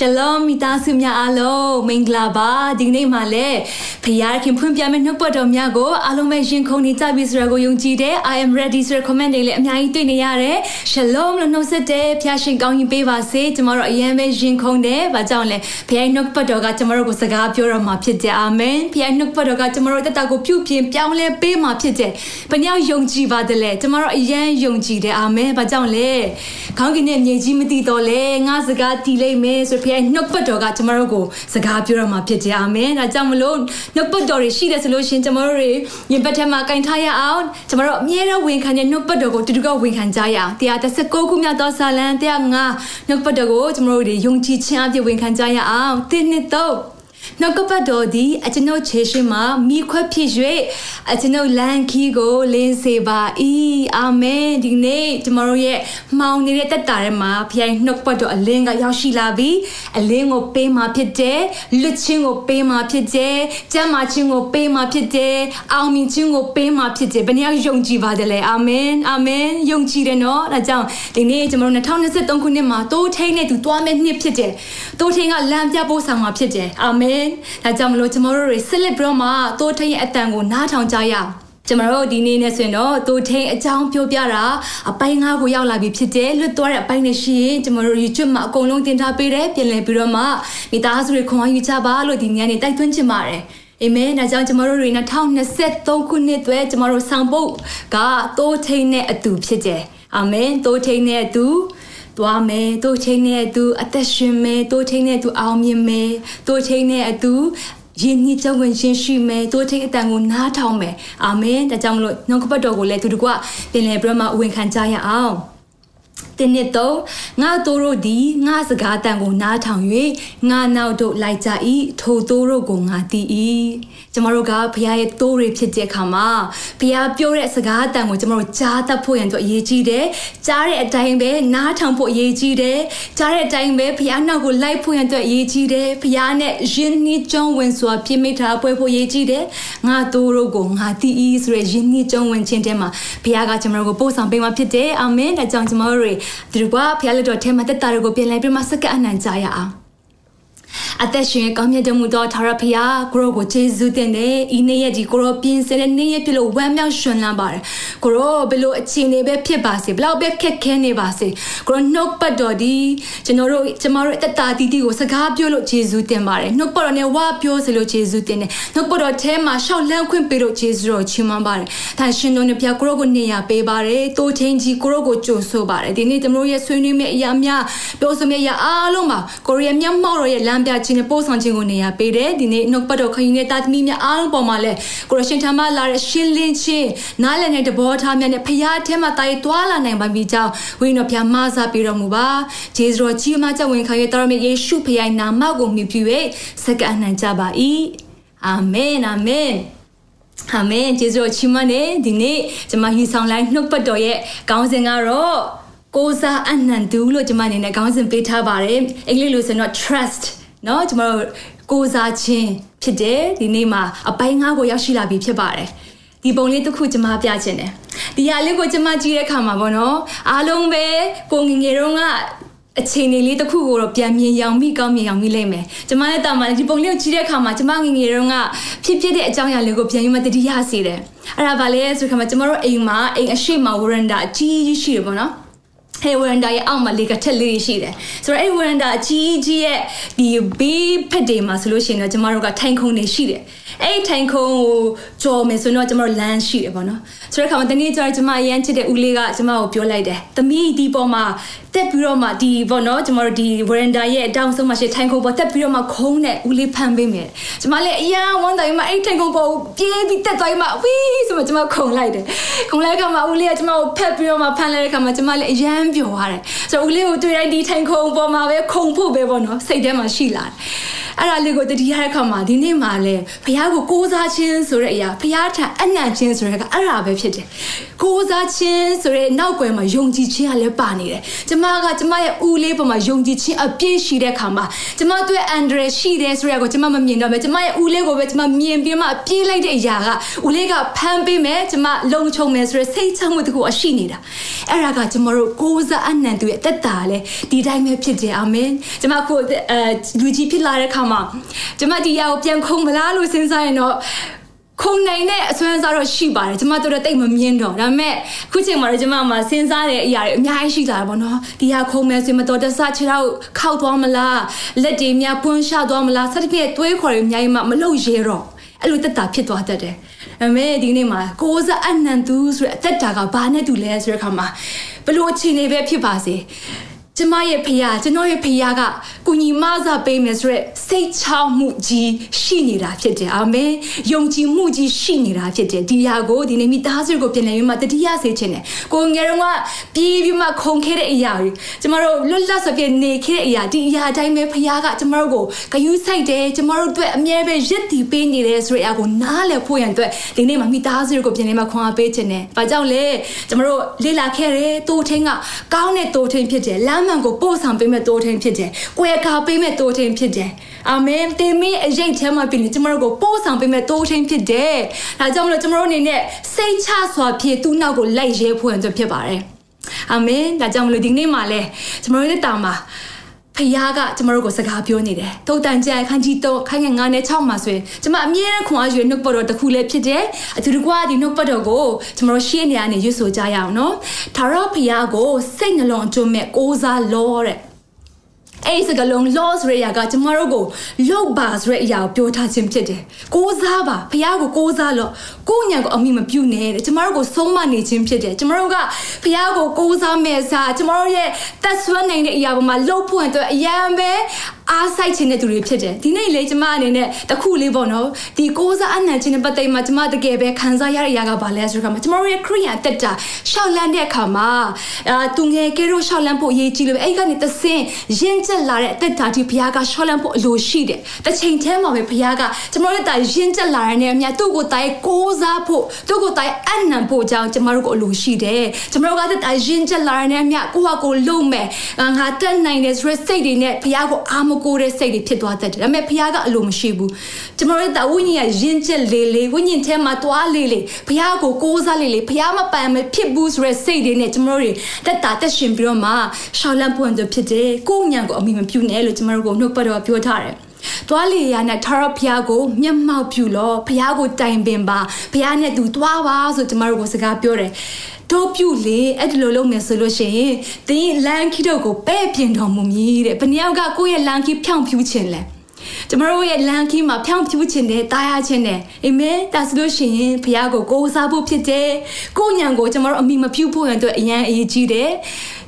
ရှလောမိသားစုများအားလုံးမင်္ဂလာပါဒီနေ့မှလည်းဖခင်ဖွင့်ပြမယ့်နှုတ်ပတ်တော်များကိုအားလုံးပဲရင်ခုန်နေကြပြီဆိုတာကိုယုံကြည်တဲ့ I am ready ဆိုတဲ့ comment တွေလည်းအများကြီးတွေ့နေရတယ်။ Shalom လို့နှုတ်ဆက်တဲ့ဖခင်ရှင်ကောင်းကြီးပေးပါစေ။ကျမတို့အရင်ပဲရင်ခုန်တယ်။ဘာကြောင့်လဲ။ဖခင်နှုတ်ပတ်တော်ကကျမတို့ကိုစကားပြောတော်မှာဖြစ်တယ်။အာမင်။ဖခင်နှုတ်ပတ်တော်ကကျမတို့တက်တာကိုပြုပြင်ပြောင်းလဲပေးမှာဖြစ်တယ်။ဘယ်နှယောက်ယုံကြည်ပါတယ်လဲ။ကျမတို့အရင်ယုံကြည်တယ်။အာမင်။ဘာကြောင့်လဲ။ခေါင်းကင်နဲ့မြေကြီးမတည်တော့လဲ။ငါစကားတည်လိမ့်မယ်ဆိုဖခင်နှုတ်ပတ်တော်ကကျမတို့ကိုစကားပြောတော်မှာဖြစ်တယ်။အာမင်။ဒါကြောင့်မလို့နှုတ်ပတ်တော်တွေရှိတယ်ဆိုလို့ရှင်ကျမတို့တွေရင်ပတ်ထက်မှာကင်ထားရအောင်ကျမတို့အမြဲတမ်းဝန်ခံတဲ့နှုတ်ပတ်တော်ကိုတူတူကဝန်ခံကြရအောင်တရား16ခုမြောက်သောစာလံတရား5နှုတ်ပတ်တော်ကိုကျမတို့တွေယုံကြည်ခြင်းအပြည့်ဝန်ခံကြရအောင်တင်းနှစ်တော့ နှုတ်ကပတ်တော်သည်အကျွန်ုပ်ခြေရှိမှမိခွက်ဖြစ်၍အကျွန်ုပ်လမ်းခီးကိုလင်းစေပါ၏အာမင်ဒီနေ့ကျွန်တော်တို့ရဲ့မှောင်နေတဲ့တက်တာထဲမှာဖခင်နှုတ်ပတ်တော်အလင်းကရောက်ရှိလာပြီအလင်းကိုပေးမှဖြစ်တယ်လွတ်ခြင်းကိုပေးမှဖြစ်တယ်ကျမ်းမာခြင်းကိုပေးမှဖြစ်တယ်အောင်မြင်ခြင်းကိုပေးမှဖြစ်တယ်ဘယ်နည်းယုံကြည်ပါတယ်လဲအာမင်အာမင်ယုံကြည်တယ်နော်ဒါကြောင့်ဒီနေ့ကျွန်တော်တို့2023ခုနှစ်မှာတိုးထိန်နဲ့သူတွားမဲ့နှစ်ဖြစ်တယ်တိုးထိန်ကလမ်းပြဖို့ဆောင်မှာဖြစ်တယ်အာမင်င်ဒါကြောင့်မလို့ကျမတို့တွေဆက်လက်ပြီးတော့မှတိုးထိန်ရဲ့အတန်ကိုနားထောင်ကြရအောင်ကျမတို့ဒီနေ့နဲ့ဆိုရင်တော့တူထိန်အကြောင်းပြောပြတာအပိုင်းငါးကိုရောက်လာပြီဖြစ်တယ်လွတ်သွားတဲ့အပိုင်းတွေရှိရင်ကျမတို့ YouTube မှာအကုန်လုံးတင်ထားပေးတယ်ပြင်လည်ပြီးတော့မှမိသားစုတွေခွန်အားယူကြပါလို့ဒီနေ့ကနေတိုက်တွန်းချင်ပါတယ်အာမင်ဒါကြောင့်ကျမတို့တွေ2023ခုနှစ်အတွက်ကျမတို့ဆောင်ပုတ်ကတိုးထိန်နဲ့အတူဖြစ်တယ်အာမင်တိုးထိန်နဲ့အတူ သွားမယ်တိုးချိန်နဲ့အတူအသက်ရှင်မယ်တိုးချိန်နဲ့အတူအောင်မြင်မယ်တိုးချိန်နဲ့အတူယဉ်ညစ်ကြဝင်ရှင်ရှိမယ်တိုးထိတ်အတန်ကိုနားထောင်မယ်အာမင်ဒါကြောင့်မလို့နှုတ်ကပတ်တော်ကိုလည်းသူတို့ကပြင်လည်ပြီးတော့မှဝန်ခံကြရအောင် တင်းနှစ်တော့ငါတို့တို့ဒီငါစကားတန်ကိုနားထောင်၍ငါနောက်တို့လိုက်ကြ၏ထိုတို့တို့ကိုငါတည်၏ကျမတို့ကဘုရားရဲ့တိုးတွေဖြစ်တဲ့အခါမှာဘုရားပြောတဲ့စကားအတန်ကိုကျမတို့ကြားတတ်ဖို့ရန်အတွက်အရေးကြီးတယ်ကြားတဲ့အတိုင်းပဲနားထောင်ဖို့အရေးကြီးတယ်ကြားတဲ့အတိုင်းပဲဘုရားနောက်ကိုလိုက်ဖို့ရန်အတွက်အရေးကြီးတယ်ဘုရားနဲ့ယဉ်နှီးကျွမ်းဝင်စွာပြည့်မိထားပွဲဖို့အရေးကြီးတယ်ငါတို့တို့ကိုငါတည်၏ဆိုရယ်ယဉ်နှီးကျွမ်းဝင်ခြင်းတဲမှာဘုရားကကျမတို့ကိုပို့ဆောင်ပေးမှာဖြစ်တယ်အာမင်ဒါကြောင့်ကျမတို့တွေဒီကွာဖျားလက်တော်ထဲမှာတက်တာတွေကိုပြန်လိုက်ပြီးမှစက္ကအနံကြရအောင် အသက်ရှင်ကောင်းမြတ်တော်မူသောထာဝရဘုရားကိုရောကိုကျေးဇူးတင်တယ်ဤနေ့ရက်ဒီကိုရောပြင်ဆင်တဲ့နေ့ရက်ပြလို့ဝမ်းမြောက်ရွှင်လန်းပါတယ်ကိုရောဘလို့အခြေအနေပဲဖြစ်ပါစေဘလောက်ပဲခက်ခဲနေပါစေကိုရောနှုတ်ပတ်တော်ဒီကျွန်တော်တို့ကျမတို့အသက်တာတီတီကိုစကားပြောလို့ကျေးဇူးတင်ပါတယ်နှုတ်ပတ်တော်နဲ့ဝါပြောစေလို့ကျေးဇူးတင်တယ်နှုတ်ပတ်တော်ထဲမှာရှောက်လန်းခွင့်ပေးလို့ကျေးဇူးတော်ချီးမွမ်းပါတယ်ဒါရှင်တော်နဲ့ဘုရားကိုရောကိုနေရာပေးပါတယ်တိုးထင်းကြီးကိုရောကိုကြိုဆိုပါတယ်ဒီနေ့ကျွန်တော်ရဲ့ဆွေးနွေးမယ့်အရာများပြောဆိုမယ့်အရာအားလုံးမှာကိုရီးယားမျက်မှောက်တော်ရဲ့လမ်းပြခြင်းနဲ့ပို့ဆောင်ခြင်းကိုနေရာပေးတယ်ဒီနေ့နှုတ်ပတ်တော်ခရင်နဲ့တာသမီများအားလုံးပေါ်မှာလဲကိုရရှင်ထမလာတဲ့ရှင်းလင်းခြင်းနားလည်တဲ့တဘောထားများနဲ့ဖရားအထက်မှာတာရီတွာလာနိုင်ပါပြီကြောင့်ဝိညာဉ်တော်ဖျားမဆာပေးတော်မူပါဂျေဇရောကြီးမကြဝင်ခါရဲ့တော်မြတ်ယေရှုဖရားနာမကိုမြှုပ်ပြု၍စက္ကန့်နိုင်ကြပါ၏အာမင်အာမင်အာမင်ကျေးဇူးတော်ချီးမွမ်းနေဒီနေ့ကျွန်မဟီဆောင်လိုက်နှုတ်ပတ်တော်ရဲ့ခေါင်းစဉ်ကတော့ကိုစားအနန္တူလို့ကျွန်မအနေနဲ့ခေါင်းစဉ်ပေးထားပါတယ်အင်္ဂလိပ်လိုဆိုတော့ trust เนาะကျွန်တော်တို့ကိုစားခြင်းဖြစ်တယ်ဒီနေ့မှာအပိုင်းငါးကိုရောက်ရှိလာပြီဖြစ်ပါတယ်ဒီပုံလေးတစ်ခုကျွန်မပြချင်တယ်ဒီဟာလေးကိုကျွန်မကြည့်တဲ့အခါမှာပေါ့နော်အားလုံးပဲကိုငငယ်တုန်းကအခြေအနေလေးတစ်ခုကိုတော့ပြန်မြင်ရောင်မိကောင်းမြင်ရောင်မိလိမ့်မယ်။ကျမလည်းတာမန်ဒီပုံလေးကိုကြည့်တဲ့အခါမှာကျမငငယ်တုန်းကဖြစ်ဖြစ်တဲ့အကြောင်းအရာလေးကိုပြန်ယူမတတိယစေတယ်။အဲ့ဒါဗာလဲဆိုခါမှာကျမတို့အိမ်မှာအိမ်အရှိမဝရန်ဒါအကြီးကြီးရှိတယ်ပေါ့နော်။ ဟဲဝရန်ဒါရဲ့အောက်မှာလေကထက်လေးရှိတယ်ဆိုတော့အဲ့ဝရန်ဒါအကြီးကြီးရဲ့ဒီဘေးဖက်တွေမှာဆိုလို့ရှိရင်တော့ကျမတို့ကထိုင်ခုံနေရှိတယ်အဲ့ထိုင်ခုံကိုကြော်မယ်ဆိုတော့ကျမတို့လမ်းရှိတယ်ပေါ့နော်ဆိုတဲ့အခါမှာတနေ့ကျတော့ကျမအရန်ချစ်တဲ့ဦးလေးကကျမကိုပြောလိုက်တယ်သမီးဒီပေါ်မှာတက်ပြီးတော့မှဒီပေါ့နော်ကျမတို့ဒီဝရန်ဒါရဲ့အတောင်ဆုံးမှာရှိထိုင်ခုံပေါ်တက်ပြီးတော့မှခုံးနဲ့ဦးလေးဖမ်းပေးမယ်ကျမလည်းအရန်ဝမ်းတိုင်းမှာအဲ့ထိုင်ခုံပေါ်ပြေးပြီးတက်သွားမှဝီးဆိုမှကျမခုံလိုက်တယ်ခုံလိုက်ခါမှာဦးလေးကကျမကိုဖက်ပြီးတော့မှဖမ်းလိုက်တဲ့ခါမှာကျမလည်းအရန်ပျော်သွားတယ်ဆိုတော့ဦးလေးကိုတွေ့တိုင်းဒီထိုင်ခုံပေါ်မှာပဲခုံဖို့ပဲပေါ့နော်စိတ်ထဲမှာရှိလာတယ်အဲ့ဒါလေးကိုတတိယတဲ့အခါမှာဒီနေ့မှာလဲဖခင်ကိုကိုးစားခြင်းဆိုတဲ့အရာဖခင်ထံအနံ့ခြင်းဆိုတဲ့ကအဲ့ဒါပဲဖြစ်တယ်ကိုးစားခြင်းဆိုတဲ့နောက်ွယ်မှာယုံကြည်ခြင်းကလည်းပါနေတယ်ကျမကကျမရဲ့ဦးလေးပေါ်မှာယုံကြည်ခြင်းအပြည့်ရှိတဲ့အခါမှာကျမတို့ရဲ့အန်ဒရရှိတယ်ဆိုရကိုကျမမမြင်တော့ပဲကျမရဲ့ဦးလေးကိုပဲကျမမြင်ပြီးမှပြေးလိုက်တဲ့အရာကဦးလေးကဖမ်းပေးမယ်ကျမလုံခြုံမယ်ဆိုရစိတ်ချမှုတခုအရှိနေတာအဲ့ဒါကကျမတို့ကိုးစားအနံ့သူရဲ့တက်တာလေဒီတိုင်းပဲဖြစ်တယ်အာမင်ကျမကိုအဲလူကြီးဖြစ်လာတဲ့အခါမှာကျမဒီရာကိုပြန်ခုံမလားလို့စဉ်းစားရင်တော့ခုံနိုင်တဲ့အစွမ်းစားတော့ရှိပါတယ်ကျမတို့တော့တိတ်မမြင်တော့ဒါပေမဲ့ခုချိန်မှာတော့ကျမမှာစဉ်းစားတဲ့အရာတွေအများကြီးရှိလာတာပေါ့နော်ဒီဟာခုံမယ်ဆိုရင်မတော်တဆခြေထောက်ခောက်သွားမလားလက်တွေများပွန်းရှသွားမလားစသဖြင့်သွေးခေါ်တွေအများကြီးမှမလုပ်ရဲတော့အဲ့လိုတက်တာဖြစ်သွားတတ်တယ် အမေဒီနေ့မှာကိုးစားအနန္တူဆိုတဲ့အသက်တာကဘာနဲ့တူလဲဆိုတဲ့အခါမှာဘလို့အခြေအနေပဲဖြစ်ပါစေ ကျမရဲ့ဖခင်ကျွန်တော်ရဲ့ဖခင်ကကုညီမဆပေးမယ်ဆိုရက်စိတ်ချမှုကြီးရှိနေတာဖြစ်တယ်အာမင်ယုံကြည်မှုကြီးရှိနေတာဖြစ်တယ်ဒီဟာကိုဒီနေ့မိသားစုကိုပြင်လည်ပြီးမှတတိယစေခြင်းတယ်ကိုငယ်တော့ကပြေးပြီးမှခုန်ခဲ့တဲ့အရာတွေကျမတို့လွတ်လပ်စွာပြနေခဲ့တဲ့အရာဒီအရာတိုင်းပဲဖခင်ကကျမတို့ကိုဂယုစိုက်တယ်ကျမတို့အတွက်အမြဲပဲရစ်တည်ပေးနေတယ်ဆိုတဲ့အရာကိုနားလည်ဖို့ရန်အတွက်ဒီနေ့မှာမိသားစုကိုပြင်လည်မှခွန်အားပေးခြင်းတယ်ဘာကြောင့်လဲကျမတို့လေ့လာခဲ့တယ်တိုးထင်းကကောင်းတဲ့တိုးထင်းဖြစ်တယ်လမ်းမှန်ကိုပို့ဆောင်ပေးမဲ့တိုးထင်းဖြစ်တယ်။ကွယ်ကာပေးမဲ့တိုးထင်းဖြစ်တယ်။အာမင်။တင်မင်းအရေးထဲမှာပြင်ကျမတို့ကိုပို့ဆောင်ပေးမဲ့တိုးထင်းဖြစ်တယ်။ဒါကြောင့်မလို့ကျမတို့အနေနဲ့စိတ်ချစွာဖြည့်သူ့နောက်ကိုလိုက်ရဲဖို့အတွက်ဖြစ်ပါတယ်။အာမင်။ဒါကြောင့်မလို့ဒီနေ့မှာလဲကျမတို့ရဲ့တာမှာ ဖခင်ကကျမတို့ကိုစကားပြောနေတယ်။တုတ်တန်ကြခန်းကြီးတော့ခိုင်းငယ်9နဲ့6မှာဆိုရင်ကျမအမြဲတမ်းခွန်အားယူနှုတ်ပတ်တော်တစ်ခုလည်းဖြစ်တယ်။အတူတကွာဒီနှုတ်ပတ်တော်ကိုကျမတို့ရှေ့နေရနေရွတ်ဆိုကြရအောင်နော်။ဒါတော့ဖခင်ကိုစိတ်နှလုံးအကျုံးမဲ့ကိုးစားလို့တဲ့ အဲ့ဒီစကလုံး law ဆိုတဲ့အရာကကျမတို့ကိုလောက်ပါဆိုတဲ့အရာကိုပြောထားခြင်းဖြစ်တယ်။ကိုးစားပါဖះကိုကိုးစားလို့ကိုညံကိုအမိမပြုတ်နဲ့တဲ့ကျမတို့ကိုဆုံးမနေခြင်းဖြစ်တယ်။ကျမတို့ကဖះကိုကိုးစားမဲ့စားကျမတို့ရဲ့တက်ဆွမ်းနိုင်တဲ့အရာပေါ်မှာလှုပ်ဖွင့်အတွက်အရန်ပဲ အားစိုက်ခြင်းတဲ့သူတွေဖြစ်တယ်ဒီနေ့လေကျမအနေနဲ့တခုလေးပေါ့နော်ဒီကိုးစားအနံ့ခြင်းနဲ့ပတ်သက်မှကျမတကယ်ပဲခံစားရတဲ့အရာကဘာလဲဆိုတော့ကျမတို့ရဲ့ခရိယန်တက်တာရှောက်လန်းတဲ့အခါမှာအာသူငယ်ကဲတို့ရှောက်လန်းဖို့အရေးကြီးလို့အဲ့ကနေသစင်ရင့်ကျက်လာတဲ့အသက်တာဒီဘုရားကရှောက်လန်းဖို့အလိုရှိတယ်တစ်ချိန်တည်းမှာပဲဘုရားကကျမတို့တာရင့်ကျက်လာတဲ့နေရာမြတ်သူ့ကိုတိုင်ကိုးစားဖို့သူ့ကိုတိုင်အနံ့ဖို့ကြောင့်ကျမတို့ကိုအလိုရှိတယ်ကျမတို့ကတက်တာရင့်ကျက်လာတဲ့နေရာမြတ်ကိုဟာကိုလုံမဲ့ငါတက်နိုင်တယ်ဆိုတဲ့စိတ်တွေနဲ့ဘုရားကိုအာမကိုတဲ့စိတ်တွေဖြစ်သွားတတ်တယ်ဒါပေမဲ့ဖခင်ကအလိုမရှိဘူးကျွန်တော်တို့တာဝိညာဉ်ကယဉ်ကျက်လေလေဝိညာဉ်ထဲမှာတွားလေလေဖခင်ကိုကိုးစားလေလေဖခင်မပန်မဖြစ်ဘူးဆိုတဲ့စိတ်တွေနဲ့ကျွန်တော်တို့တက်တာတက်ရှင်ပြီးတော့မှရှောင်းလန့်ပွင့်တဲ့ဖြစ်တယ်ကိုညံကိုအမိမပြုနဲ့လို့ကျွန်တော်တို့ကိုနှုတ်ပတ်တော်ပြောထားတယ်သွားလေရနဲ့ထာရဖျားကိုမျက်မှောက်ပြုလို့ဖျားကိုတိုင်ပင်ပါဖျားနဲ့သူသွားပါဆိုကျမတို့ကိုစကားပြောတယ် တို့ပြုလေအဲ့ဒီလိုလုပ်မယ်ဆိုလို့ရှိရင်တင်းလန်ခီတို့ကိုပဲ့ပြင်တော်မူမည်တဲ့ဘယ်နှယောက်ကကိုယ့်ရဲ့လန်ခီဖြောင်းဖြူးခြင်းလဲကျမတို့ရဲ့လမ်းခီးမှာဖြောင်းဖြူးခြင်းနဲ့တားရခြင်းနဲ့အာမင်ဒါဆိုလို့ရှိရင်ဘုရားကိုကိုးစားဖို့ဖြစ်တယ်ကိုညံကိုကျမတို့အမိမပြုဖို့ရန်အတွက်အရန်အရေးကြီးတယ်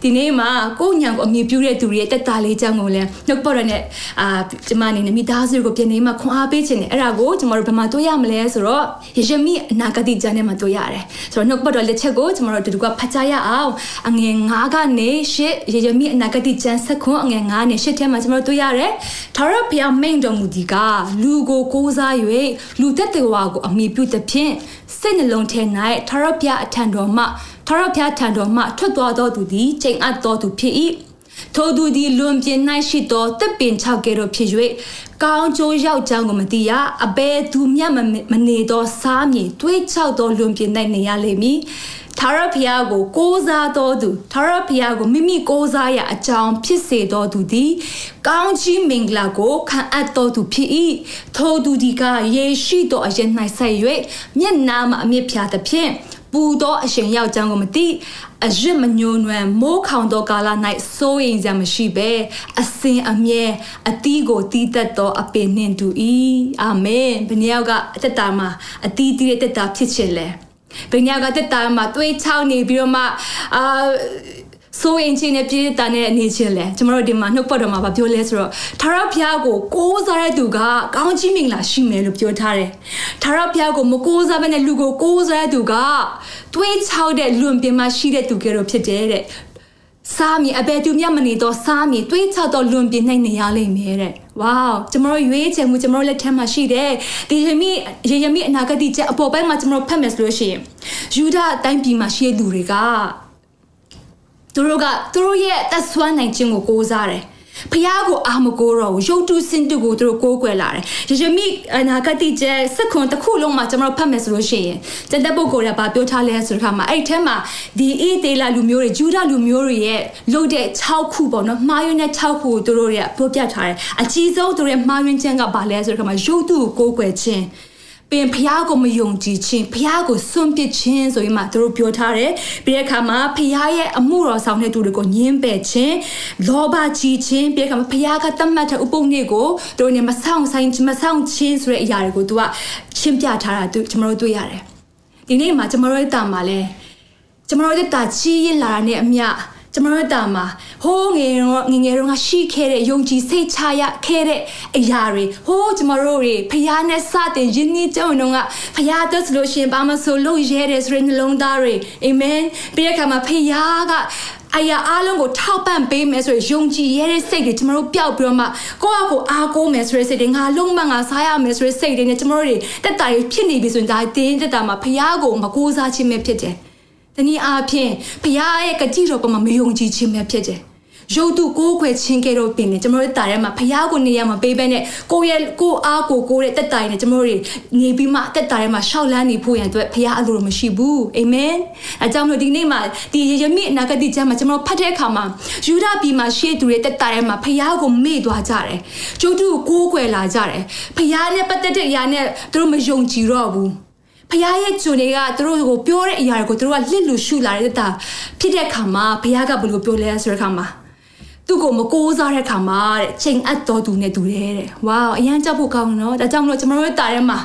ဒီနေ့မှာကိုညံကိုအမိပြုတဲ့သူတွေရဲ့တက်တာလေးကြောင့်ကိုလည်းနှုတ်ပေါ်ရတဲ့အာကျမအနေနဲ့မိသားစုကိုပြင်နေမှာခွန်အားပေးခြင်းနဲ့အဲ့ဒါကိုကျမတို့ဘယ်မှာတွေ့ရမလဲဆိုတော့ယေရမိအနာဂတိကျမ်းထဲမှာတွေ့ရတယ်ဆိုတော့နှုတ်ပေါ်တော်လက်ချက်ကိုကျမတို့တူတူကဖတ်ကြရအောင်အငယ်9ကနေ10ယေရမိအနာဂတိကျမ်းဆက်ခွန်အငယ်9နဲ့10ထဲမှာကျမတို့တွေ့ရတယ်ထာဝရဘုရားမိန်တော်မူသည်ကလူကိုကိုးစား၍လူသက်တေဝါကိုအမိပြုသဖြင့်စိတ်နှလုံးထဲ၌ထာဝရဘုရားအထံတော်မှ ထာဝရဘုရားထံတော်မှထွက်သွားတော်သူသည်ချိန်အပ်တော်သူဖြစ်၏ထိုသူသည်လွန်ပြင်း၌ရှိသောတပ်ပင်၆ကဲတော့ဖြစ်၍ကောင်းကျိုးရောက်ကြောင်းကိုမသိရအဘဲသူမြတ်မနေသောစားမြေတွေးချောက်သောလွန်ပြင်း၌နေရလိမ့်မည်ထာဝရဘုရားကိုကိုးစားတော်သူထာဝရဘုရားကိုမိမိကိုးစားရအကြောင်းဖြစ်စေတော်သူသည်ကောင်းချီးမင်္ဂလာကိုခံအပ်တော်သူဖြစ်၏ထိုသူဒီကယေရှိတော်အရင်၌ဆက်၍မျက်နာမှအမြင့်ဖြာသဖြင့် ပူသောအရှင်ယောက်ျောင်းကိုမသိအရစ်မညိုနွယ်မိုးခေါင်သောကာလ၌စိုးရင်စရာမရှိပဲအစင်အမြဲအတီးကိုတီးသက်သောအပင်နှင့်တူ၏အာမင်ဘယ်နှယောက်ကအသက်တာမှာအတီးတီးတဲ့သက်တာဖြစ်ခြင်းလဲဘယ်ညကတက်တာမှာတွေးချောင်းနေပြီးတော့မှအာ ဆိုရင်ချင်းနဲ့ပြည်တာနဲ့အနေချင်းလဲကျမတို့ဒီမှာနှုတ်ပတ်တော်မှာဗပြောလဲဆိုတော့ထာဝရဘုရားကိုကိုးစားတဲ့သူကကောင်းချီးမင်္ဂလာရှိမယ်လို့ပြောထားတယ်ထာဝရဘုရားကိုမကိုးစားဘဲနဲ့လူကိုကိုးစားတဲ့သူကတွေးချောက်တဲ့လွန်ပြင်မှာရှိတဲ့သူကဲတော့ဖြစ်တယ်တဲ့စစားမည်အဘယ်သူမျှမနေတော့စားမည်တွေးချတော့လွန်ပြင်းနိုင်နေရလိမ့်မယ်တဲ့ဝေါကျွန်တော်ရွေးချယ်မှုကျွန်တော်လက်ထက်မှာရှိတယ်ဒီယမိယေယမိအနာဂတ်ချက်အပေါ်ပိုင်းမှာကျွန်တော်ဖတ်မယ်ဆိုလို့ရှိရင်ယူဒအတိုင်းပြည်မှာရှိတဲ့လူတွေက သူတို့ကသူတို့ရဲ့သက်ဆွမ်းနိုင်ခြင်းကိုကိုးစားတယ်ဖះကိုအာမကိုတော့ရုပ်တုစင်တုကိုသူတို့ကိုးကွယ်လာတယ်။ရရမိအနာဂတိကျစက်ခွန်တစ်ခုလုံးမှာကျွန်တော်ဖတ်မယ်ဆိုလို့ရှိရင်တန်တဲ့ပုဂ္ဂိုလ်ကဘာပြောထားလဲဆိုတော့ခါမှာအဲ့ထဲမှာဒီအေးသေးလာလူမျိုးတွေဂျူဒလူမျိုးတွေရဲ့လုပ်တဲ့6ခုပေါ့နော်မှားယွင်းတဲ့6ခုကိုသူတို့တွေကပြောပြထားတယ်။အကြီးဆုံးသူတို့ရဲ့မှားယွင်းခြင်းကဘာလဲဆိုတော့ခါမှာရုပ်တုကိုကိုးကွယ်ခြင်း ပင်ဖះကိုမယုံကြည်ခြင်းဖះကိုစွန့်ပစ်ခြင်းဆိုရင်မှသူတို့ပြောထားတယ်ပြီးတဲ့အခါမှာဖះရဲ့အမှုတော်ဆောင်တဲ့သူတွေကိုညှင်းပယ်ခြင်းလောဘကြီးခြင်းပြီးတဲ့အခါမှာဖះကတတ်မှတ်တဲ့ဥပုံတွေကိုသူတို့နေမဆောင်ဆိုင်မဆောင်ခြင်းဆိုတဲ့အရာတွေကိုသူကရှင်းပြထားတာသူကျွန်တော်တို့တွေ့ရတယ်ဒီနေ့မှာကျွန်တော်တို့တာမှာလဲကျွန်တော်တို့တာချီးရင်လာတာနဲ့အမျှ ကျွန်တော်တို့တာမှာဟိုးငယ်တော့ငငယ်တော့ငါရှိခဲ့တဲ့ယုံကြည်စိတ်ချရခဲ့တဲ့အရာတွေဟိုးကျွန်တော်တို့တွေဖခင်နဲ့စတဲ့ယဉ်ကျေးကြုံတော့ကဖခင်တက်ဆိုလို့ရှင်ဘာမဆိုလို့ရဲတယ်ဆိုတဲ့နှလုံးသားတွေအာမင်ပြီးတဲ့အခါမှာဖခင်ကအရာအားလုံးကိုထောက်ပံ့ပေးမယ်ဆိုရင်ယုံကြည်ရတဲ့စိတ်တွေကျမတို့ပျောက်ပြီးတော့မှကိုယ့်အကိုအားကိုးမယ်ဆိုတဲ့စိတ်တွေငါလုံးမငါစားရမယ်ဆိုတဲ့စိတ်တွေနဲ့ကျမတို့တွေတက်တာတွေဖြစ်နေပြီဆိုရင်ဒါတင်းတက်တာမှာဖခင်ကိုမကိုးစားခြင်းပဲဖြစ်တယ်။ တနည်းအားဖြင့်ဘုရားရဲ့ကတိတော်ပေါ်မှာမယုံကြည်ခြင်းပဲဖြစ်တယ်ရုပ်တုကိုးခွဲခြင်းကဲတော့ပင်နေကျွန်တော်တို့တာထဲမှာဖះကိုနေရမှာပေးပဲနဲ့ကိုရဲ့ကိုအားကိုကိုတဲ့တက်တိုင်နဲ့ကျွန်တော်တို့နေပြီးမှတက်တာထဲမှာရှောက်လန်းနေဖို့ရန်အတွက်ဖះအလိုတော့မရှိဘူးအာမင်အဲကြောင့်လို့ဒီနေ့မှာဒီယမိအနာဂတ်ကျမ်းမှာကျွန်တော်ဖတ်တဲ့အခါမှာယူဒပြည်မှာရှေ့သူတွေတက်တာထဲမှာဖះကိုမေ့သွားကြတယ်ကျုပ်တို့ကိုကိုးခွဲလာကြတယ်ဖះနဲ့ပတ်သက်တဲ့အရာနဲ့သူတို့မယုံကြည်တော့ဘူး ဖခင်ရဲ့ဂျုံတွေကသူတို့ကိုပြောတဲ့အရာတွေကိုသူတို့ကလစ်လူရှုလာတဲ့တာဖြစ်တဲ့အခါမှာဖခင်ကဘယ်လိုပြောလဲဆိုတဲ့အခါမှာသူ့ကိုမကိုးစားတဲ့ခါမှာတဲ့ချိန်အပ်တော်သူနဲ့တူတယ်တဲ့ဝါအရန်ကြောက်ဖို့ကောင်းနော်ဒါကြောင့်မလို့ကျွန်တော်တို့တာထဲမှာ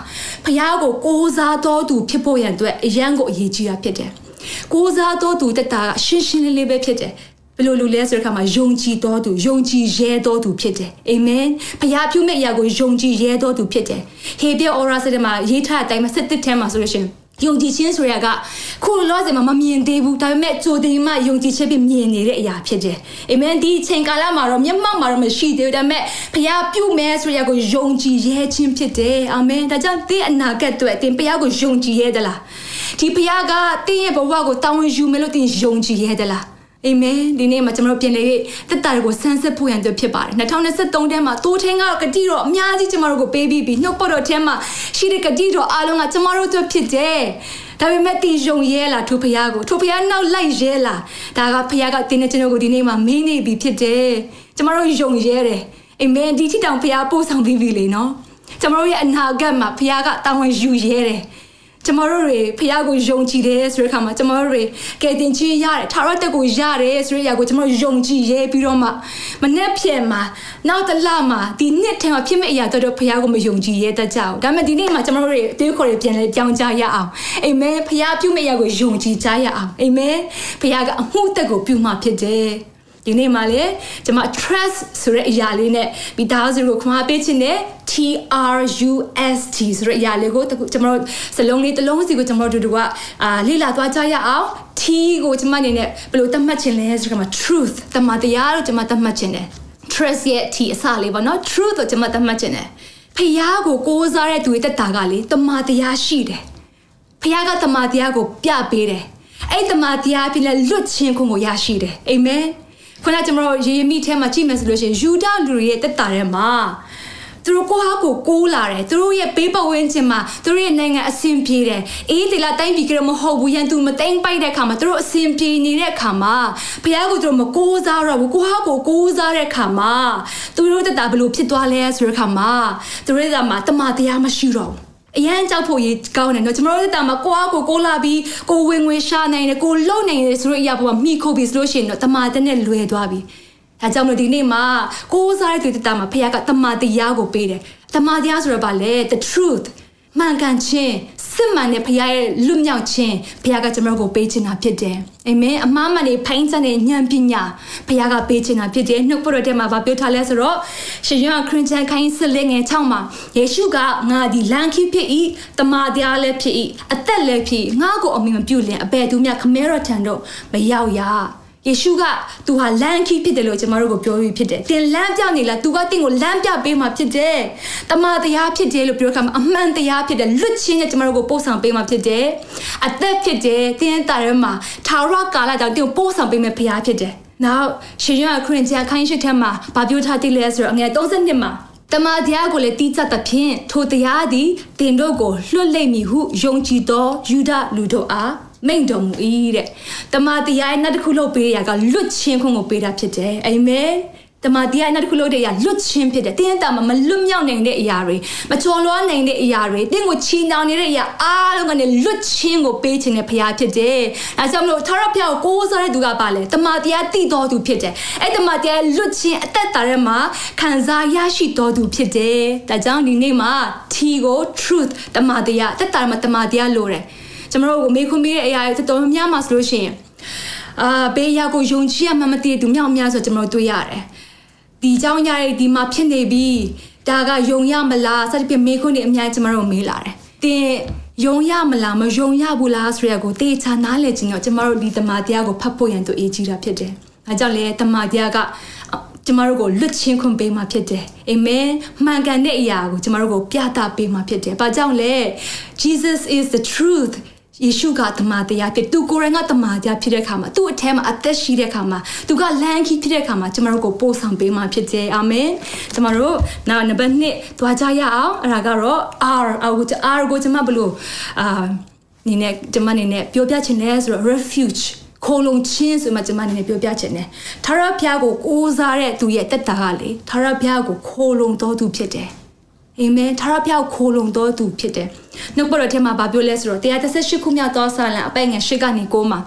ဖခင်ကိုကိုးစားတော်သူဖြစ်ဖို့ရန်အတွက်အရန်ကိုအရေးကြီးတာဖြစ်တယ်ကိုးစားတော်သူတက်တာကရှင်းရှင်းလေးလေးပဲဖြစ်တယ် ဘယ်လိုလူလဲဆိုတဲ့အခါမှာယုံကြည်တော်သူယုံကြည်ရဲတော်သူဖြစ်တယ်အာမင်ဖခင်ပြုမဲ့အရာကိုယုံကြည်ရဲတော်သူဖြစ်တယ်ဟေပြအော်ရာစတဲ့မှာရေးထားတဲ့အတိုင်းမှာစစ်တစ်ထဲမှာဆိုလို့ရှိရင်ယုံကြည်ခြင်းဆိုရကခုလောစင်မှာမမြင်သေးဘူးဒါပေမဲ့ကြိုတင်မှယုံကြည်ခြင်းပြီးမြင်နေတဲ့အရာဖြစ်တယ်အာမင်ဒီချိန်ကာလမှာတော့မျက်မှောက်မှာတော့မရှိသေးဘူးဒါပေမဲ့ဖခင်ပြုမဲ့ဆိုရကိုယုံကြည်ရဲခြင်းဖြစ်တယ်အာမင်ဒါကြောင့်သင်အနာဂတ်အတွက်သင်ဖခင်ကိုယုံကြည်ရဲသလားဒီဖခင်ကသင်ရဲ့ဘဝကိုတောင်းဝင်ယူမယ်လို့သင်ယုံကြည်ရဲသလား အာမင်ဒီနေ့မှာကျွန်တော်တို့ပြင်လေတက်တာကိုဆန်းစစ်ဖို့ရန်အတွက်ဖြစ်ပါတယ်2023ထဲမှာတိုးထင်းကကတိတော့အများကြီးကျွန်တော်တို့ကိုပေးပြီးပြီးနှုတ်ပတ်တော်ထဲမှာရှိတဲ့ကတိတော်အားလုံးကကျွန်တော်တို့အတွက်ဖြစ်တယ်ဒါပေမဲ့တင်ယုံရဲလားထိုဖရားကိုထိုဖရားနောက်လိုက်ရဲလားဒါကဖရားကတင်းနေကျွန်တော်ကိုဒီနေ့မှာမင်းနေပြီဖြစ်တယ်ကျွန်တော်တို့ယုံရဲတယ်အာမင်ဒီထိတောင်ဖရားပို့ဆောင်ပြီးပြီလေနော်ကျွန်တော်တို့ရဲ့အနာဂတ်မှာဖရားကတာဝန်ယူရဲတယ် ကျမတို့တွေဖះကိုယုံကြည်တယ်ဆိုတဲ့အခါမှာကျမတို့တွေကယ်တင်ခြင်းရတယ်ထာဝရတက်ကိုရတယ်ဆိုတဲ့အရာကိုကျမတို့ယုံကြည်ရဲပြီးတော့မှမနေ့ပြန်မှာနောက်တစ်လမှာဒီနှစ်ထဲမှာဖြစ်မဲ့အရာတော့ဖះကိုမယုံကြည်ရဲတတ်ကြအောင်ဒါပေမဲ့ဒီနေ့မှာကျမတို့တွေအသေးခေါ်တွေပြန်လဲပြောင်းကြရအောင်အာမင်ဖះပြုမဲ့အရာကိုယုံကြည်ကြရအောင်အာမင်ဖះကအမှုတက်ကိုပြုမှဖြစ်တယ် ဒီနေ့မှလည်းကျွန်မ trust ဆိုတဲ့အရာလေးနဲ့မိသားစုကိုခွန်အားပေးခြင်းနဲ့ T R U S T ဆိုတဲ့အရာလေးကိုကျွန်တော်စလုံးလေးတစ်လုံးစီကိုကျွန်တော်တို့တို့ကအာလေ့လာသွားကြရအောင် T ကိုကျွန်မအနေနဲ့ဘယ်လိုသတ်မှတ်ခြင်းလဲဆိုတော့ truth တမန်တရားလို့ကျွန်မသတ်မှတ်ခြင်းတယ် trust ရဲ့ T အစလေးပေါ့နော် truth ကိုကျွန်မသတ်မှတ်ခြင်းတယ်ဖះကိုကိုးစားတဲ့သူရဲ့တက်တာကလေတမန်တရားရှိတယ်ဖះကတမန်တရားကိုပြပေးတယ်အဲ့တမန်တရားပြလဲလွတ်ခြင်းကိုရရှိတယ်အာမင် ခုနကကျွန်တော်ရေရမိထဲမှာကြည့်မယ်ဆိုလို့ရှိရင်ယူဒလူတွေရဲ့တက်တာထဲမှာသူတို့ကိုဟာကိုကိုးလာတယ်သူတို့ရဲ့ပေးပဝင်းချင်းမှာသူတို့ရဲ့နိုင်ငံအဆင်ပြေတယ်အေးဒီလာတိုင်းပြည်ကမဟုတ်ဘူးရန်သူမသိမ့်ပိုက်တဲ့အခါမှာသူတို့အဆင်ပြေနေတဲ့အခါမှာဘုရားကိုသူတို့မကိုးစားတော့ဘူးကိုဟာကိုကိုးစားတဲ့အခါမှာသူတို့တက်တာဘလို့ဖြစ်သွားလဲဆိုတဲ့အခါမှာသူတို့ကမှတမန်တရားမရှိတော့ဘူး အရန်ကြောက်ဖို့ရေးကောင်းတယ်နော်ကျွန်တော်တို့တာမှာကိုအားကိုကိုလာပြီးကိုဝင်ဝင်ရှာနိုင်တယ်ကိုလုံနိုင်တယ်ဆိုတော့အရာပေါ်မှာမိခုပြီးဆိုလို့ရှိရင်တော့တမာတဲ့နဲ့လွယ်သွားပြီဒါကြောင့်မလို့ဒီနေ့မှာကိုးစားတဲ့သူတတာမှာဖခင်ကတမာတရားကိုပေးတယ်တမာတရားဆိုတော့ဗာလေ the truth မှန်ကန်ခြင်းစစ်မှန်တဲ့ဖခင်ရဲ့လွတ်မြောက်ခြင်းဖခင်ကကျွန်တော်ကိုပေးခြင်းတာဖြစ်တယ်အာမင်အမှားမှန်တွေဖိုင်းစတဲ့ဉာဏ်ပညာဖခင်ကပေးခြင်းတာဖြစ်တယ်နှုတ်ပတော်တဲ့မှာဗာပြောထားလဲဆိုတော့ရှင်ယောခရစ်ယာန်ခိုင်းစစ်လက်ငယ်6မှာယေရှုကငါဒီလန်ခိဖြစ်၏တမာတရားလည်းဖြစ်၏အသက်လည်းဖြစ်ငါကိုအမိမပြုတ်လင်အဘယ်သူမျှခမဲရထံတော့မရောက်ရ ယေရှုကသူဟာလမ်းခီးဖြစ်တယ်လို့ကျွန်တော်တို့ကိုပြောပြီးဖြစ်တယ်။တင်လမ်းပြနေလားသူကတင့်ကိုလမ်းပြပေးမှဖြစ်တယ်။တမန်တရားဖြစ်တယ်လို့ပြောခါမှာအမှန်တရားဖြစ်တယ်လွတ်ချင်းနဲ့ကျွန်တော်တို့ကိုပို့ဆောင်ပေးမှဖြစ်တယ်။အသက်ဖြစ်တယ်တင်းတာရဲမှာထာဝရကာလကြောင့်တင့်ကိုပို့ဆောင်ပေးမယ်ဖရားဖြစ်တယ်။နောက်ရှင်ရခရင်ကျခိုင်းရှိတဲ့မှာဗာပြောထားတိလဲဆိုတော့အငယ်32မှာတမန်တရားကိုလည်းတီးချက်သဖြင့်ထိုတရားသည်တင်တို့ကိုလွတ်လိမ့်မည်ဟုယုံကြည်သောယူဒလူတို့အား မိန့်တော်မူ၏တဲ့တမန်တရားရဲ့နောက်တစ်ခုလုပ်ပေးရကလွတ်ချင်းခွင့်ကိုပေးတာဖြစ်တယ်အာမင်တမန်တရားနောက်တစ်ခုလို့တည်းရလွတ်ချင်းဖြစ်တယ်တင်းတာမှာမလွတ်မြောက်နိုင်တဲ့အရာတွေမချော်လွှားနိုင်တဲ့အရာတွေတင်းကိုချီနှောင်နေတဲ့အရာအားလုံးကနေလွတ်ချင်းကိုပေးခြင်းနဲ့ဖရားဖြစ်တယ်။အဲကြောင့်မလို့ထာဝရဘုရားကိုကိုးစားတဲ့သူကပါလေတမန်တရားတည်တော်သူဖြစ်တယ်။အဲတမန်တရားလွတ်ချင်းအသက်တာထဲမှာခံစားရရှိတော်သူဖြစ်တယ်။ဒါကြောင့်ဒီနေ့မှာ T ကို truth တမန်တရားတက်တာမှာတမန်တရားလိုတယ်။ ကျွန်တော်တို့ကိုမေးခွန်းပေးတဲ့အရာတွေတော်တော်များများမှာဆိုလို့ရှိရင်အာဘေးရကိုယုံကြည်ရမှမတည်သူမြောက်များဆိုကျွန်တော်တို့တွေ့ရတယ်။ဒီเจ้าရတဲ့ဒီမှာဖြစ်နေပြီဒါကယုံရမလားစသဖြင့်မေးခွန်းတွေအများကြီးကျမတို့မေးလာတယ်တင်ယုံရမလားမယုံရဘူးလားဆိုရကိုတေချာနားလည်ခြင်းတော့ကျမတို့ဒီတမန်တရားကိုဖတ်ဖို့ရန်သူအေးကြီးတာဖြစ်တယ်။အဲကြောင့်လေတမန်တရားကကျမတို့ကိုလွတ်ချင်းခွင့်ပေးမှာဖြစ်တယ်။အာမင်။မှန်ကန်တဲ့အရာကိုကျမတို့ကိုပြသပေးမှာဖြစ်တယ်။ဘာကြောင့်လဲ Jesus is the truth ယေရှုကတမန်တရားဖြစ်သူကိုယ်တိုင်ကတမန်တရားဖြစ်တဲ့အခါမှာသူ့အထဲမှာအသက်ရှိတဲ့အခါမှာသူကလမ်းခီးဖြစ်တဲ့အခါမှာကျမတို့ကိုပို့ဆောင်ပေးမှဖြစ်တယ်အာမင်ကျမတို့နောက်နံပါတ်1သွားကြရအောင်အဲ့ဒါကတော့ R R ကိုကျမဘလို့အာနေနဲ့ကျမနေနဲ့ပြောပြချင်တယ်ဆိုတော့ refuge ခိုလုံချင်းဆိုမှကျမနေနဲ့ပြောပြချင်တယ်ထာဝရဘုရားကိုကိုးစားတဲ့သူရဲ့တက်တာကလေထာဝရဘုရားကိုခိုလုံတော်သူဖြစ်တယ် အာမင်ထာဝရဘုရားခိုလုံတော်သူဖြစ်တယ်နှုတ်ပေါ်တော်ထဲမှာဗာပြောလဲဆိုတော့138ခုမြောက်သောဆာလံအပိုင်ငယ်၈ကနေ9မှာ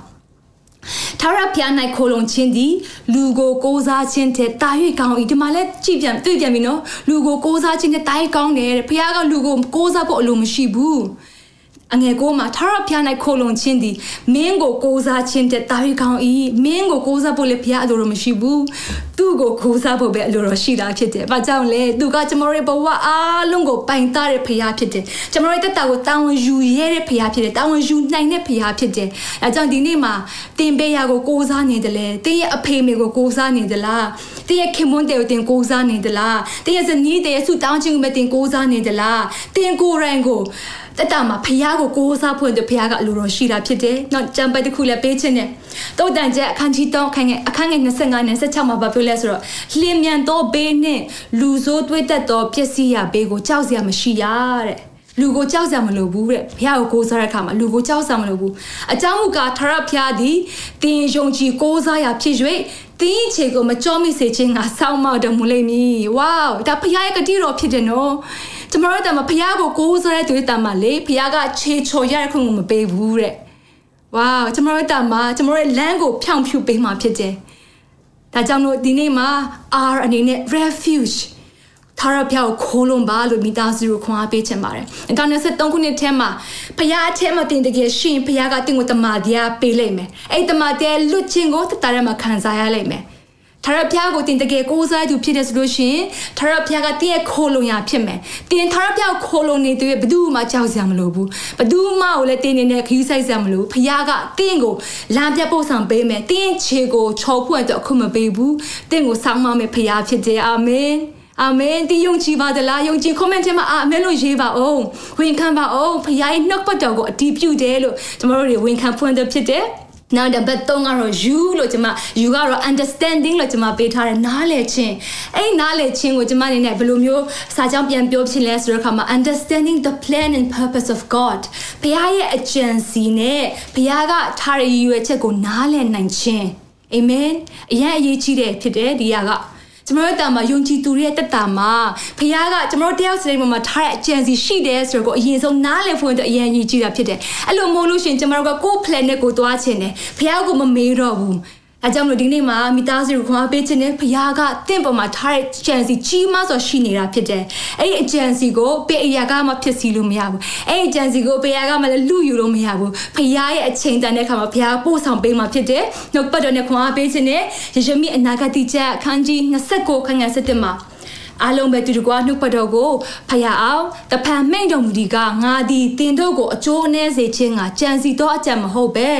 ထာဝရဘုရား၌ခိုလုံခြင်းသည်လူကိုကိုးစားခြင်းတဲ့တာ၍ကောင်း၏ဒီမှာလဲကြည်ပြန်တွေ့ပြန်ပြီနော်လူကိုကိုးစားခြင်းတဲ့တာ၍ကောင်းတယ်တဲ့ဘုရားကလူကိုကိုးစားဖို့အလိုမရှိဘူး အငယ်ကိုမှာထာဝရဘုရား၌ခိုလုံခြင်းသည်မင်းကိုကိုးစားခြင်းတဲ့တာ၍ကောင်း၏မင်းကိုကိုးစားဖို့လည်းဘုရားအလိုတော်မရှိဘူးသူ့ကိုကိုးစားဖို့ပဲအလိုတော်ရှိတာဖြစ်တယ်။ဘာကြောင့်လဲသူကကျွန်တော်ရဲ့ဘဝအားလုံးကိုပိုင်သားတဲ့ဘုရားဖြစ်တယ်။ကျွန်တော်ရဲ့တက်တာကိုတာဝန်ယူရတဲ့ဘုရားဖြစ်တယ်။တာဝန်ယူနိုင်တဲ့ဘုရားဖြစ်တယ်။အဲကြောင့်ဒီနေ့မှာတင်ပေးရကိုကိုးစားနေတယ်လေ။တင်းရဲ့အဖေမေကိုကိုးစားနေသလား။တင်းရဲ့ခင်မွန်းတဲ့ကိုတင်ကိုးစားနေသလား။တင်းရဲ့ဇနီးတဲ့ဆုတောင်းခြင်းကိုပဲတင်ကိုးစားနေသလား။တင်ကိုယ်တိုင်ကို တက်တာမှာဖះကိုကိုးစားဖွင့်တဲ့ဖះကအလိုတော်ရှိတာဖြစ်တယ်။နောက်ကြံပိုက်တစ်ခုလည်းပေးခြင်းနဲ့တုတ်တန်ချက်အခန်းကြီး3အခန်းငယ်အခန်းငယ်25နဲ့16မှာဗာပြောလဲဆိုတော့လျင်မြန်သောဘေးနဲ့လူဆိုးတွေးတတ်သောပျက်စီးရာဘေးကိုကြောက်စရာမရှိရတဲ့လူကိုကြောက်စရာမလိုဘူးတဲ့ဘုရားကိုကိုးစားတဲ့အခါမှာလူကိုကြောက်စရာမလိုဘူးအကြောင်းမူကားထရဘုရားသည်တင်ယုံကြည်ကိုးစားရာဖြစ်၍တင်းချေကိုမကြောမိစေခြင်းကစောင့်မတော်မူလိမ့်မည်ဝေါဒါဘုရားရဲ့ဂတိတော်ဖြစ်တယ်နော် ကျမတို့တမဘုရားကိုကိုးစားတဲ့သူတွေတမလေဘုရားကခြေချော်ရတဲ့ခွင့်ကိုမပေးဘူးတဲ့ဝါကျမတို့တမကျမတို့ရဲ့လမ်းကိုဖြောင့်ဖြူပေးမှဖြစ်တယ်ဒါကြောင့်လို့ဒီနေ့မှာ R အနေနဲ့ refuge ထာရဖျောက်ခိုးလုံးပါလို့မိသားစုကိုခွန်အားပေးချင်ပါတယ်။အကောင်23ခုနှစ်ထဲမှာဖခင်အထက်မှာတင်တကယ်ရှင်ဖခင်ကတင်ကိုတမာတရားပေးလိုက်မယ်။အဲ့တမာတရားလွတ်ခြင်းကိုတတရမှာခံစားရလိုက်မယ်။ ထာရဖျားကိုတင်တကယ်ကိုးစားသူဖြစ်တဲ့ဆိုလို့ရှိရင်ထာရဖျားကတင်းရဲ့ခိုးလုံရဖြစ်မယ်။တင်ထာရဖျားကိုခိုးလုံနေတဲ့ဘယ်သူမှကြောက်စရာမလိုဘူး။ဘယ်သူမှကိုလည်းတင်းနေတဲ့ခီးဆိုင်စရာမလိုဘူး။ဖျားကတင်းကိုလမ်းပြပို့ဆောင်ပေးမယ်။တင်းခြေကိုချော်ဖွင့်တော့အခုမပေးဘူး။တင်းကိုစောင်းမမယ်ဖျားဖြစ်တယ်။အာမင်။အာမင်ဒီယုံကြည်ပါသလားယုံကြည် comment ထဲမှာအာမင်လို့ရေးပါအောင်ဝန်ခံပါအောင်ဖခင်ရဲ့နှုတ်ပတ်တော်ကိုအတည်ပြုတယ်လို့ကျွန်တော်တို့တွေဝန်ခံဖွင့်တဲ့ဖြစ်တယ် နောက်တစ်ပတ်သုံးကတော့ you လို့ကျွန်မ you ကတော့ understanding လို့ကျွန်မပေးထားတယ်နားလည်ခြင်းအဲ့နားလည်ခြင်းကိုကျွန်မအနေနဲ့ဘယ်လိုမျိုးစာကြောင်းပြန်ပြောချင်လဲဆိုတော့ခါမှာ understanding the plan and purpose of God ဘုရားရဲ့အကြံစီနဲ့ဘုရားကထားရည်ရွယ်ချက်ကိုနားလည်နိုင်ခြင်း amen အရင်အရေးကြီးတယ်ဖြစ်တယ်ဒီက ကကျမတို့တာမှာယုံကြည်သူတွေရဲ့တက်တာမှာဖခင်ကကျမတို့တယောက်စတဲ့မှာထားတဲ့အကြံစီရှိတယ်ဆိုတော့ကိုအရင်ဆုံးနားလည်ဖို့အတွက်အရင်ကြီးကြည့်တာဖြစ်တယ်အဲ့လိုမို့လို့ရှင်ကျမတို့ကကိုယ် plan နဲ့ကိုသွားချင်တယ်ဖခင်ကမမေးတော့ဘူး အဲကြောင့်မလို့ဒီနေ့မှာမိသားစုကိုခွန်အားပေးခြင်းနဲ့ဖခင်ကတင့်ပေါ်မှာထားတဲ့ကြံစီကြီးမားစွာရှိနေတာဖြစ်တယ်။အဲ့ဒီအကြံစီကိုပေအရာကမှဖြစ်စီလို့မရဘူး။အဲ့ဒီကြံစီကိုပေအရာကမှလည်းလူယူလို့မရဘူး။ဖခင်ရဲ့အချိန်တန်တဲ့အခါမှာဖခင်ပို့ဆောင်ပေးမှာဖြစ်တယ်။နှုတ်ပတ်တော်နဲ့ခွန်အားပေးခြင်းနဲ့ယေရှုမိအနာဂတ်ချက်အခန်းကြီး29ခန်းငယ်7မှာ အားလုံးပဲတူတကွာနှုတ်ပတ်တော်ကိုဖယားအောင်တဖန်မိန်တော်မူဒီကငါသည်တင်တို့ကိုအကျိုးအနည်းစေခြင်းကကြံစီသောအကြံမဟုတ်ပဲ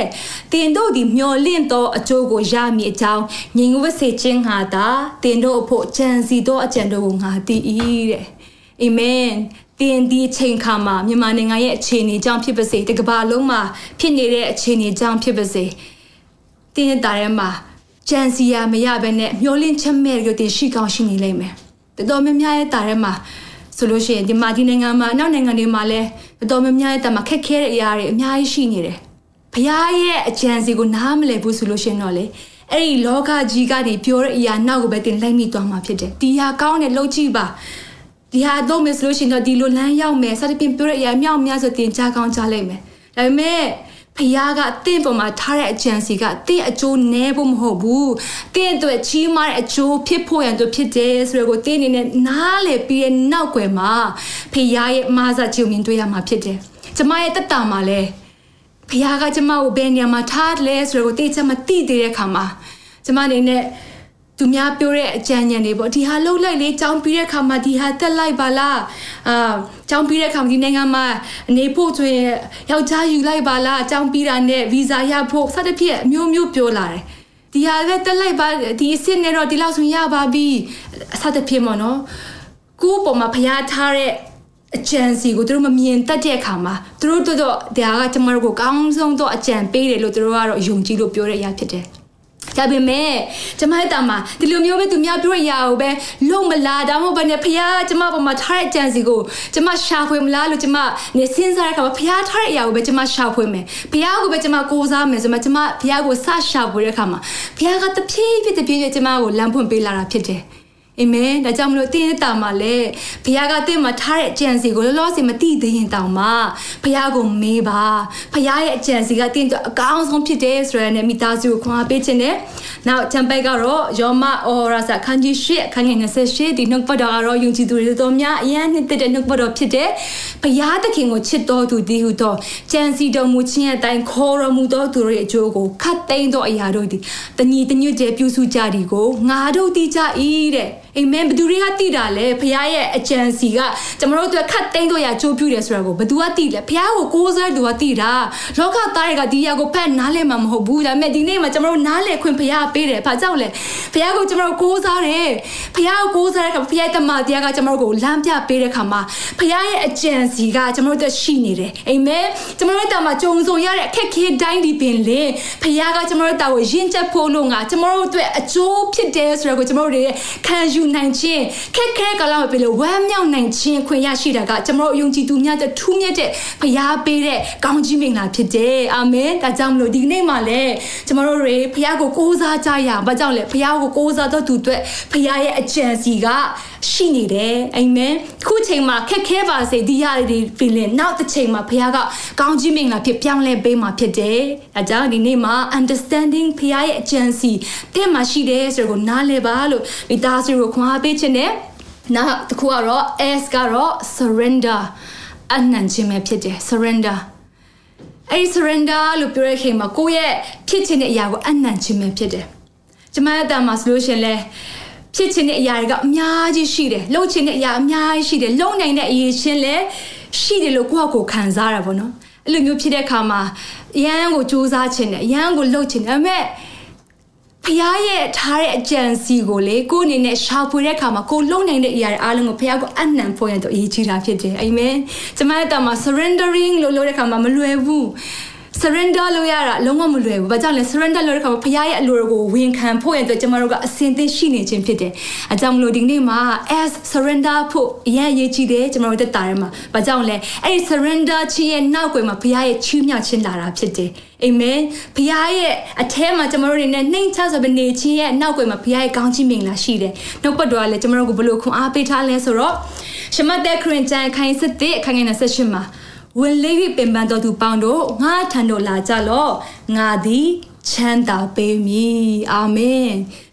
တင်တို့သည်မျော်လင့်သောအကျိုးကိုရမည်အကြောင်းငြိမ်ဝတ်စေခြင်းဟာသာတင်တို့အဖို့ကြံစီသောအကြံတို့ကိုငါသိ၏တဲ့အာမင်တင်ဒီချိန်ခါမှာမြန်မာနိုင်ငံရဲ့အခြေအနေကြောင့်ဖြစ်ပါစေတကဘာလုံးမှာဖြစ်နေတဲ့အခြေအနေကြောင့်ဖြစ်ပါစေတင်းတာထဲမှာကြံစီရမရဘဲနဲ့မျောလင့်ချက်မဲ့ကိုတင်ရှိကောင်းရှိနေလိမ့်မယ် တော်တော်များများရဲ့တာထဲမှာဆိုလို့ရှိရင်ဒီမှာဒီနိုင်ငံမှာနောက်နိုင်ငံတွေမှာလည်းတော်တော်များများရဲ့တာမှာခက်ခဲတဲ့အရာတွေအများကြီးရှိနေတယ်ဘုရားရဲ့အကြံစီကိုနားမလည်ဘူးဆိုလို့ရှိရင်တော့လေအဲ့ဒီလောကကြီးကနေပြောတဲ့အရာနောက်ကိုပဲတင်လိုက်မိသွားမှာဖြစ်တယ်ဒီဟာကောင်းတဲ့လှုပ်ကြည့်ပါဒီဟာတော့မယ်ဆိုလို့ရှိရင်တော့ဒီလိုလမ်းရောက်မယ်စသဖြင့်ပြောတဲ့အရာမြောက်များဆိုတင်ကြားကောင်းကြားလိုက်မယ်ဒါပေမဲ့ ဖခင်ကတင့်ပေါ်မှာထားတဲ့အကြံစီကတင့်အကျိုးနည်းဖို့မဟုတ်ဘူးတင့်အတွက်ချီးမားတဲ့အကျိုးဖြစ်ဖို့ရန်တို့ဖြစ်တယ်ဆိုတော့ကိုတင့်အနေနဲ့နားလေပြီးရဲ့နောက်ွယ်မှာဖခင်ရဲ့မာစာချီမြင်တွေ့ရမှာဖြစ်တယ်ကျမရဲ့တက်တာမှာလဲဖခင်ကကျမကိုဘယ်နေရာမှာထားလဲဆိုတော့ကိုတေးချမသိသေးတဲ့အခါမှာကျမအနေနဲ့ သူများပြောတဲ့အကြံဉာဏ်တွေပေါ့ဒီဟာလှုပ်လိုက်လေကြောင်းပြီးတဲ့ခါမှာဒီဟာတက်လိုက်ပါလားအာကြောင်းပြီးတဲ့ခါမှာဒီနိုင်ငံမှာအနေဖို့ဆိုရင်ယောက်ျားယူလိုက်ပါလားကြောင်းပြီးတာနဲ့ဗီဇာရဖို့စသဖြင့်အမျိုးမျိုးပြောလာတယ်ဒီဟာပဲတက်လိုက်ပါဒီအစ်စ်နဲ့တော့ဒီလောက်ဆိုရပါပြီစသဖြင့်ပေါ့နော်ကိုယ့်ပေါ်မှာဖျားထားတဲ့အကြံစီကိုသူတို့မမြင်တတ်တဲ့အခါမှာသူတို့တို့တော့ဒါကကျမတို့ကိုကောင်းဆုံးတော့အကြံပေးတယ်လို့သူတို့ကတော့ယုံကြည်လို့ပြောတဲ့အရာဖြစ်တယ် ဒါပေမဲ့ကျမရဲ့တာမှာဒီလိုမျိုးပဲသူများပြောရအောင်ပဲလုံမလားဒါမှမဟုတ်ဘယ်နဲ့ဖះကျမပေါ်မှာထားတဲ့အကြံစီကိုကျမရှာဖွေမလားလို့ကျမနေစဉ်းစားတဲ့အခါမှာဖះထားတဲ့အရာကိုပဲကျမရှာဖွေမယ်ဖះကိုပဲကျမကိုးစားမယ်ဆိုမှကျမဖះကိုစရှာဖွေတဲ့အခါမှာဖះကတဖြည်းဖြည်းတဖြည်းဖြည်းကျမကိုလမ်းဖွင့်ပေးလာတာဖြစ်တယ် အာမင်ဒါကြောင့်မလို့တင်းရဲ့တာမှာလဲဘုရားကတင့်မှာထားတဲ့အကြံစီကိုလောလောဆယ်မသိသေးရင်တောင်မှဘုရားကိုမေးပါဘုရားရဲ့အကြံစီကတင့်အတွက်အကောင်းဆုံးဖြစ်တယ်ဆိုရတဲ့မိသားစုကိုခွန်အားပေးခြင်းနဲ့နောက်ချမ်ပိတ်ကတော့ယောမအော်ရာစာခန်းကြီးရှစ်ခန်းငယ်28ဒီနှုတ်ပတ်တော်ကတော့ယုံကြည်သူတွေတော်များအရန်နှစ်တဲ့နှုတ်ပတ်တော်ဖြစ်တဲ့ဘုရားသခင်ကိုချစ်တော်သူဒီဟုသောကြံစီတော်မူခြင်းအတိုင်းခေါ်တော်မူသောသူတို့ရဲ့အကျိုးကိုခတ်သိမ်းသောအရာတို့သည်တညီတညွတ်ကျပြုစုကြသည်ကိုငါတို့သိကြ၏တဲ့ အာမင်ဘသူတွေကသိတာလဲဖခင်ရဲ့အကြံစီကကျွန်တော်တို့အတွက်ခတ်သိမ်းတော့ရကြိုးပြတယ်ဆိုတာကိုဘသူကသိလဲဖခင်ကိုကိုးစားသူကသိတာလောကသားတွေကဒီရကိုဖတ်နားလဲမှာမဟုတ်ဘူးဒါပေမဲ့ဒီနေ့မှာကျွန်တော်တို့နားလဲခွင့်ဖခင်ပေးတယ်ဘာကြောင့်လဲဖခင်ကိုကျွန်တော်တို့ကိုးစားတယ်ဖခင်ကိုကိုးစားတဲ့အခါဖခင်တမန်တရားကကျွန်တော်တို့ကိုလမ်းပြပေးတဲ့အခါမှာဖခင်ရဲ့အကြံစီကကျွန်တော်တို့အတွက်ရှိနေတယ်အာမင်ကျွန်တော်တို့တာမှာကြုံစုံရတဲ့အခက်ခဲတိုင်းဒီပင်လေဖခင်ကကျွန်တော်တို့တာကိုယဉ်ချက်ဖို့လို့ငါကျွန်တော်တို့အတွက်အကျိုးဖြစ်တယ်ဆိုတော့ကိုကျွန်တော်တို့ရဲ့ခံယူနိုင်ခြင်းခက်ခဲကလာမပြေလို့ဝမ်းမြောက်နိုင်ခြင်းခွင့်ရရှိတာကကျွန်တော်တို့ယုံကြည်သူများတဲ့ထူးမြတ်တဲ့ဖရားပေးတဲ့ကောင်းကြီးမင်္ဂလာဖြစ်တယ်အာမင်ဒါကြောင့်မလို့ဒီနေ့မှာလည်းကျွန်တော်တို့တွေဖရားကိုကိုးစားကြရအောင်ဘာကြောင့်လဲဖရားကိုကိုးစားတော့သူအတွက်ဖရားရဲ့အကြံစီကရှိနေတယ်အာမင်ခုချိန်မှာခက်ခဲပါစေဒီရတွေပြင်လနောက်တစ်ချိန်မှာဖရားကကောင်းကြီးမင်္ဂလာဖြစ်ပြောင်းလဲပေးမှာဖြစ်တယ်ဒါကြောင့်ဒီနေ့မှာ understanding ဖရားရဲ့အကြံစီတင့်မှာရှိတယ်ဆိုတော့နားလည်ပါလို့မိသားစုကိုခွန်အားပေးခြင်းနဲ့နောက်တစ်ခုကတော့ S ကတော့ surrender အနံ့ခြင်းပဲဖြစ်တယ် surrender အဲ့ဒီ surrender လို့ပြောတဲ့ချိန်မှာကိုယ့်ရဲ့ဖြစ်ခြင်းတဲ့အရာကိုအနံ့ခြင်းပဲဖြစ်တယ်ကျမရဲ့အတန်မှာဆိုလို့ရှင်လဲဖြစ်ခြင်းတဲ့အရာတွေကအများကြီးရှိတယ်လှုပ်ခြင်းတဲ့အရာအများကြီးရှိတယ်လုံနိုင်တဲ့အရေးချင်းလဲရှိတယ်လို့ကိုယ့်ကိုခံစားတာပေါ့နော်အဲ့လိုမျိုးဖြစ်တဲ့အခါမှာရန်ကိုစူးစမ်းခြင်းနဲ့ရန်ကိုလှုပ်ခြင်းဒါပေမဲ့ ဖះရဲ့ထားတဲ့အကြံစီကိုလေကိုအနေနဲ့ရှာဖွေတဲ့အခါမှာကိုလုံနိုင်တဲ့အရာတွေအားလုံးကိုဖះကိုအနံဖို့ရတော့အရေးကြီးတာဖြစ်တယ်အာမင်ကျမတို့မှာ surrendering လို့လို့တဲ့အခါမှာမလွယ်ဘူး surrender လုပ်ရတာလုံးဝမလွယ်ဘူး။ဘာကြောင့်လဲ surrender လုပ်တဲ့ခါမှာဖခင်ရဲ့အလိုတော်ကိုဝန်ခံဖို့ရတဲ့ကျွန်တော်တို့ကအစင်သင့်ရှိနေခြင်းဖြစ်တယ်။အကြောင်းမလို့ဒီနေ့မှာ as surrender ဖို့အရေးကြီးကြည့်တယ်ကျွန်တော်တို့တက်တာထဲမှာ။ဘာကြောင့်လဲအဲ့ဒီ surrender ခြင်းရဲ့နောက်ွယ်မှာဖခင်ရဲ့ချီးမြှောက်ခြင်းလာတာဖြစ်တယ်။အာမင်။ဖခင်ရဲ့အထဲမှာကျွန်တော်တို့နေနဲ့နှိမ့်ချဆိုတဲ့နေခြင်းရဲ့နောက်ွယ်မှာဖခင်ရဲ့ကောင်းချီးမင်္ဂလာရှိတယ်။နှုတ်ပတ်တော်ကလည်းကျွန်တော်တို့ကိုဘယ်လိုခွန်အားပေးထားလဲဆိုတော့ရှမသက်ခရင်ကျန်ခိုင်စစ်တဲ့ခိုင်ငယ်28မှာ ဝင်လေး၍ပင်ပန်းတော်သူပေါင်းတို့ငါထံတော်လာကြလော့ငါသည်ချမ်းသာပေးမည်အာမင်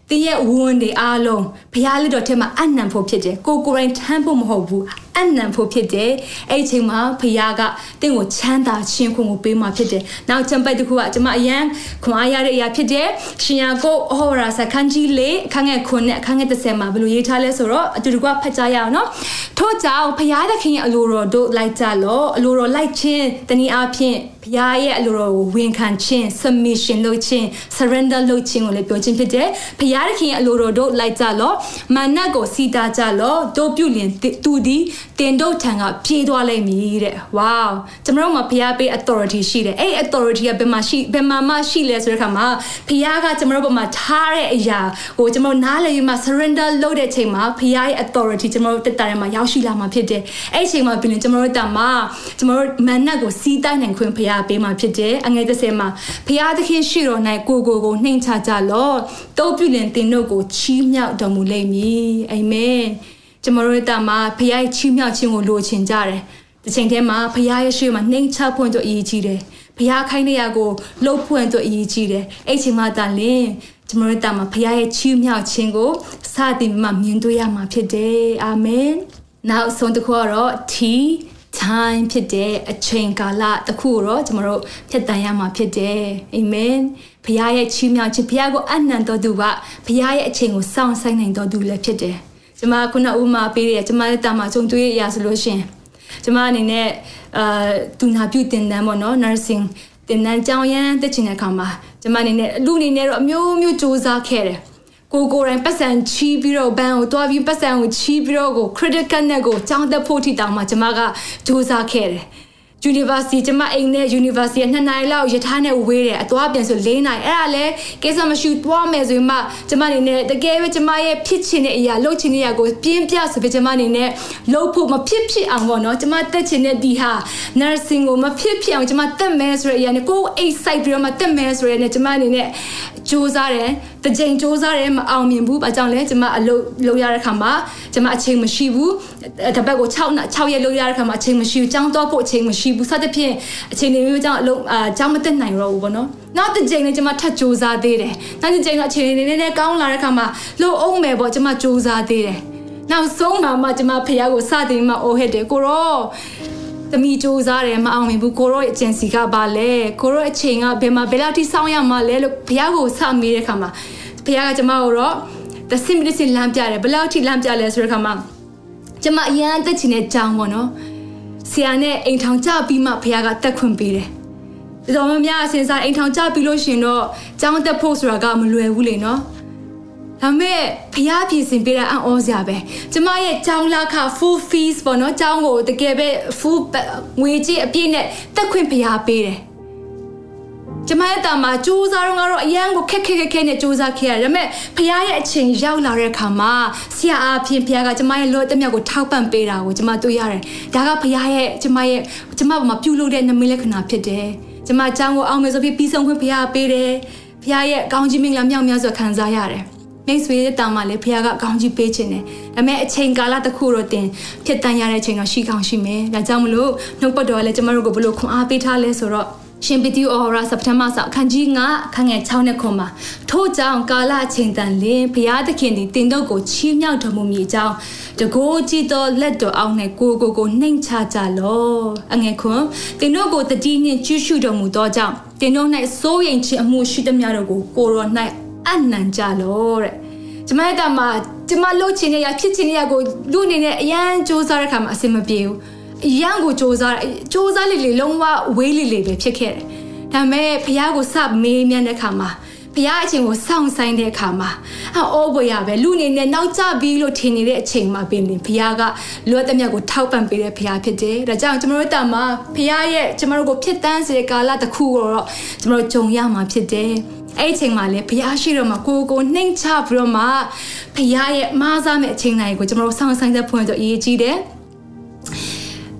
တင်းရဲ့ဝန်းတွေအားလုံးဘုရားလက်တော်ထဲမှာအနံဖို့ဖြစ်တယ်ကိုကိုယ်တိုင်ထမ်းဖို့မဟုတ်ဘူးအနံဖို့ဖြစ်တယ်အဲ့ဒီချိန်မှာဘုရားကတင်းကိုချမ်းသာခြင်းခွင့်ကိုပေးမှာဖြစ်တယ်နောက်ချမ်ပိုက်တစ်ခုကကျွန်မအရန်ခွန်အားရတဲ့အရာဖြစ်တယ်ရှင်ယာကိုဟောရာစခန်းကြီးလေးအခန်းငယ်ခွန်းနဲ့အခန်းငယ်30မှာဘယ်လိုရေးထားလဲဆိုတော့အတူတကွဖတ်ကြရအောင်နော်ထို့ကြောင့်ဘုရားသခင်ရဲ့အလိုတော်တို့လိုက်ကြလောအလိုတော်လိုက်ခြင်းတနည်းအားဖြင့်ဘုရားရဲ့အလိုတော်ကိုဝန်ခံခြင်း submission လုပ်ခြင်း surrender လုပ်ခြင်းကိုလည်းပြောခြင်းဖြစ်တယ်ဘုရားသခင်ရဲ့အလိုတော်တို့လိုက်ကြလောမာနကိုစီတာကြလောတို့ပြုလင်သူဒီတင်တို့ထံကပြေးသွားလိမ့်မည်တဲ့ wow ကျွန်တော်တို့မှာဘုရားပေး authority ရှိတယ်အဲ့ authority ကဘယ်မှာရှိဘယ်မှာမှရှိလဲဆိုတဲ့အခါမှာဘုရားကကျွန်တော်တို့ဘက်မှာထားတဲ့အရာကိုကျွန်တော်နားလည်ပြီးမှ surrender လုပ်တဲ့ချိန်မှာဘုရားရဲ့ authority ကျွန်တော်တို့တက်တာထဲမှာရောက်ရှိလာမှာဖြစ်တယ်အဲ့ဒီချိန်မှာပြင်ကျွန်တော်တို့တက်မှာကျွန်တော်တို့မန်နတ်ကိုစီးတိုင်းနိုင်ခွင့်ဘုရားပေးမှာဖြစ်တယ်အငယ်30မှာဘုရားသခင်ရှိတော်၌ကိုကိုကိုနှိမ်ချကြလောတိုးပြုလင်တင်တို့ကိုချီးမြှောက်တော်မူလိမ့်မည်အာမင်ကျွန်တော်တို့တက်မှာဘုရားရဲ့ချီးမြှောက်ခြင်းကိုလိုချင်ကြတယ်ဒီချိန်ထဲမှာဘုရားရဲ့ရှိမှနှိမ်ချဖွင့်တို့အရေးကြီးတယ်ဘုရားခိုင်းတဲ့ရာကိုလှုပ်ဖွင့်တို့အရေးကြီးတယ်အဲ့ချိန်မှာတန်လင်းကျွန်တော်တို့တာမှာဘုရားရဲ့ချီးမြှောက်ခြင်းကိုစတင်မှမြင်တွေ့ရမှာဖြစ်တယ်အာမင်နောက်ဆုံးတစ်ခုကတော့ T time ဖြစ်တဲ့အချိန်ကာလတစ်ခုတော့ကျွန်တော်တို့ဖြတ်တန်းရမှာဖြစ်တယ်အာမင် ဘုရားရဲ့ချီးမြှောက်ခြင်းဘုရားကိုအနံ့တော်သူကဘုရားရဲ့အချိန်ကိုစောင့်ဆိုင်နိုင်တော်သူလည်းဖြစ်တယ်ကျွန်မခုနဥမာပေးရကျွန်မရဲ့တာမှာကြုံတွေ့ရဆိုလို့ရှင်ကျွန်မအနေနဲ့အာသူနာပြုတင်တန်းပေါ့နော် nursing တင်တန်းကြောင်းရမ်းတက်ချင်တဲ့အခါမှာကျွန်မအနေနဲ့လူအနေနဲ့တော့အမျိုးမျိုးစူးစမ်းခဲ့တယ်ကိုကိုတိုင်းပတ်စံချီးပြီးတော့ဘန်ကိုတွားပြီးပတ်စံကိုချီးပြီးတော့ကို critical နဲ့ကိုကြောင်းသက်ဖို့ထိတောင်မှကျွန်မကစူးစမ်းခဲ့တယ် university ကျမအိမ်နဲ့ university နှစ်နိုင်လောက်ရထားနဲ့ဝေးတယ်အသွားပြန်ဆို၄နိုင်အဲ့ဒါလဲကိစ္စမရှိသွားမယ်ဆိုရင်မှကျမအနေနဲ့တကယ်ပဲကျမရဲ့ဖြစ်ချင်တဲ့အရာလုပ်ချင်တဲ့အရာကိုပြင်းပြဆိုပြီးကျမအနေနဲ့လုပ်ဖို့မဖြစ်ဖြစ်အောင်ပေါ့နော်ကျမတက်ချင်တဲ့ဒီဟာ nursing ကိုမဖြစ်ဖြစ်အောင်ကျမတက်မယ်ဆိုတဲ့အရာနဲ့ကိုယ်အိတ်ဆိုင်ပြီးတော့မှတက်မယ်ဆိုရတဲ့ကျမအနေနဲ့စူးစမ်းတယ်တကြိမ်စူးစမ်းတယ်မအောင်မြင်ဘူးဘာကြောင့်လဲကျမအလုပ်လုပ်ရတဲ့ခါမှာကျမအချိန်မရှိဘူးတပတ်ကို6 6ရက်လုပ်ရတဲ့ခါမှာအချိန်မရှိဘူးကြောင်းတော့ဖို့အချိန်မရှိဘူးစသဖြင့်အချိန်တွေမျိုးကြောင့်အလုံးအာကြောင်းမတက်နိုင်တော့ဘူးပေါ့နော်နောက်တစ်ချိန်လည်းကျမထပ်စူးစမ်းသေးတယ်နောက်တစ်ချိန်တော့အချိန်တွေနည်းနည်းကောင်းလာတဲ့ခါမှာလှုပ်အောင်မယ်ပေါ့ကျမစူးစမ်းသေးတယ်နောက်ဆုံးမှာမှကျမဖះကိုစတင်မှအိုးဟစ်တယ်ကိုရောသမီးစူးစားတယ်မအောင်မြင်ဘူးကိုရောရဲ့ agency ကပါလဲကိုရောအချိန်ကဘယ်မှာဘယ်လောက်ထိစောင့်ရမှာလဲလို့ဘုရားကိုစမေးတဲ့ခါမှာဘုရားကကျမကိုတော့ the simplicity လမ်းပြတယ်ဘယ်လောက်ထိလမ်းပြလဲဆိုတဲ့ခါမှာကျမအရန်တက်ချင်တဲ့ကြောင်းပေါ့နော် ဆရာနဲ့အိမ်ထောင်ကြပြီးမှဘုရားကတက်ခွင့်ပေးတယ်တော်များများအစဉ်စားအိမ်ထောင်ကြပြီးလို့ရှင်တော့ကျောင်းတက်ဖို့ဆိုတာကမလွယ်ဘူးလေနော်ဒါမဲ့ဖျားပြင်ဆင်ပေးတာအံ့ဩစရာပဲကျမရဲ့ကျောင်းလာခ full fees ပေါ့နော်ကျောင်းကိုတကယ်ပဲ full ငွေကြေးအပြည့်နဲ့တက်ခွင့်ဖျားပေးတယ် ကျမရဲ့တာမှာစူးစမ်းတော့ကတော့အရန်ကိုခက်ခက်ခက်ခက်နဲ့စူးစမ်းခဲ့ရတယ်ဒါပေမဲ့ဖခင်ရဲ့အချိန်ရောက်လာတဲ့အခါမှာဆရာအဖြစ်ဖခင်ကကျမရဲ့လောတမြောက်ကိုထောက်ပံ့ပေးတာကိုကျမတွေ့ရတယ်ဒါကဖခင်ရဲ့ကျမရဲ့ကျမဘာမှပြုလုပ်တဲ့နမိတ်လက္ခဏာဖြစ်တယ်ကျမအကြောင်းကိုအောင်မယ်ဆိုပြီးပြီးဆုံးခွင့်ဖခင်ပေးတယ်ဖခင်ရဲ့အကောင်းကြီးမင်္ဂလာမြောက်များစွာခံစားရတယ်မိတ်ဆွေရဲ့တာမှာလည်းဖခင်ကအကောင်းကြီးပေးခြင်းတယ်ဒါပေမဲ့အချိန်ကာလတစ်ခုတော့တင်ဖြစ်တန်ရတဲ့အချိန်တော့ရှိကောင်းရှိမယ်ဒါကြောင့်မလို့နှုတ်ပတ်တော်လည်းကျမတို့ကိုဘလို့ခွန်အားပေးထားလဲဆိုတော့ ရှင်ပီတီအော်ရာစက်တဘာအခန်းကြီး9ခန်းငယ်6နဲ့ခွန်မှာထို့ကြောင့်ကာလအချိန်တန်လင်ဘုရားသခင်သည်တင်တို့ကိုချီးမြှောက်တော်မူမည်အကြောင်းတကိုးကြည်သောလက်တော်အောက်၌ကိုကိုကိုနှိမ်ချကြလောအငယ်ခွန်တင်တို့ကိုတတိနှင့်ကျူးရှုတော်မူသောကြောင့်တင်တို့၌စိုးရိမ်ခြင်းအမှုရှိသမျှတို့ကိုကိုရော၌အနံကြလောတဲ့ကျမကမှကျမလှုပ်ချင်တဲ့ရဖြစ်ချင်တဲ့ရကိုလူအနေနဲ့အရန်စူးစမ်းတဲ့ခါမှာအဆင်မပြေဘူး အရန်ကိုစ조사စ조사လေးလေးလုံးဝဝေးလေးလေးပဲဖြစ်ခဲ့တယ်။ဒါပေမဲ့ဖះကိုစမေးမြန်းတဲ့ခါမှာဖះအချိန်ကိုစောင့်ဆိုင်တဲ့အခါမှာအော်ဘွေရပဲလူနေနဲ့နောက်ကျပြီးလို့ထင်နေတဲ့အချိန်မှာပင်ဖះကလွတ်တဲ့မြတ်ကိုထောက်ပံ့ပေးတဲ့ဖះဖြစ်တယ်။ဒါကြောင့်ကျွန်တော်တို့တာမှာဖះရဲ့ကျွန်တော်တို့ကိုဖြစ်တန်းစေတဲ့ကာလတစ်ခုကိုတော့ကျွန်တော်တို့ကြုံရမှာဖြစ်တယ်။အဲ့ဒီအချိန်မှာလေဘုရားရှိတော်မှာကိုကိုနှိမ်ချပြီးတော့မှဘုရားရဲ့မားစားမဲ့အချိန်တိုင်းကိုကျွန်တော်တို့ဆောင်းဆိုင်တဲ့ဖွင့်တော့အရေးကြီးတယ်။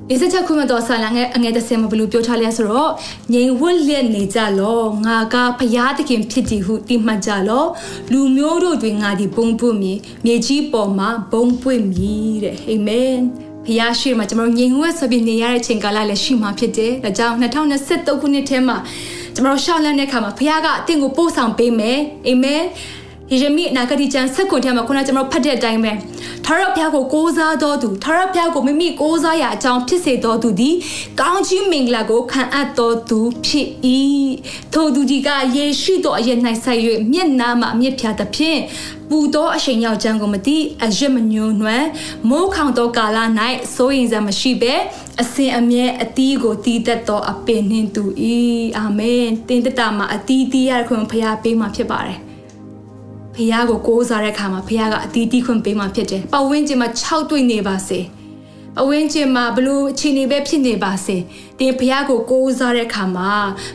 ဒီစချက်ခုမတော်ဆာလာငယ်အငယ်တစင်မဘလို့ပြောထားလဲဆိုတော့ငြိမ်ဝတ်လျက်နေကြလောငါကဖျားသခင်ဖြစ်တည်ဟုတိမှတ်ကြလောလူမျိုးတို့တွင်ငါဒီဘုံပွင့်မည်မြေကြီးပေါ်မှာဘုံပွင့်မည်တဲ့အာမင်ဖျားရှိမှာကျွန်တော်ငြိမ်ဝတ်ဆိုပြီးနေရတဲ့ချိန်ကာလလည်းရှိမှာဖြစ်တယ်ဒါကြောင့်2023ခုနှစ်ထဲမှာကျွန်တော်ရှောက်လန့်တဲ့အခါမှာဖခင်ကအသင်ကိုပို့ဆောင်ပေးမယ်အာမင် ယေရမိအနာဂတိကျမ်းဆက်ခွန်ထဲမှာခုနကျွန်တော်ဖတ်တဲ့အတိုင်းပဲထာဝရဘုရားကိုကိုးစားတော်သူထာဝရဘုရားကိုမိမိကိုးစားရာအကြောင်းဖြစ်စေတော်သူသည်ကောင်းချီးမင်္ဂလာကိုခံအပ်တော်သူဖြစ်၏ထိုသူဒီကယေရှုတော်အရင်၌ဆက်၍မျက်နာမှာအမျက်ဖြာသဖြင့်ပူသောအချိန်ရောက်ချမ်းကိုမသိအရစ်မညွန်နွမ်းမိုးခေါင်သောကာလ၌စိုးရင်စရာမရှိဘဲအစဉ်အမြဲအတီးကိုတီးတတ်သောအပင်နှင့်တူ၏အာမင်တင်တတမှာအတီးတီးရခွင့်ဖရားပေးမှာဖြစ်ပါတယ် ဖះကိုကိုးစားတဲ့အခါမှာဖះကအတီးတီးခွင့်ပေးမှဖြစ်တယ်။ပဝင်းကျင်မှာ6တွေ့နေပါစေ။ပဝင်းကျင်မှာဘလို့အခြေအနေပဲဖြစ်နေပါစေ။တင်ဖះကိုကိုးစားတဲ့အခါမှာ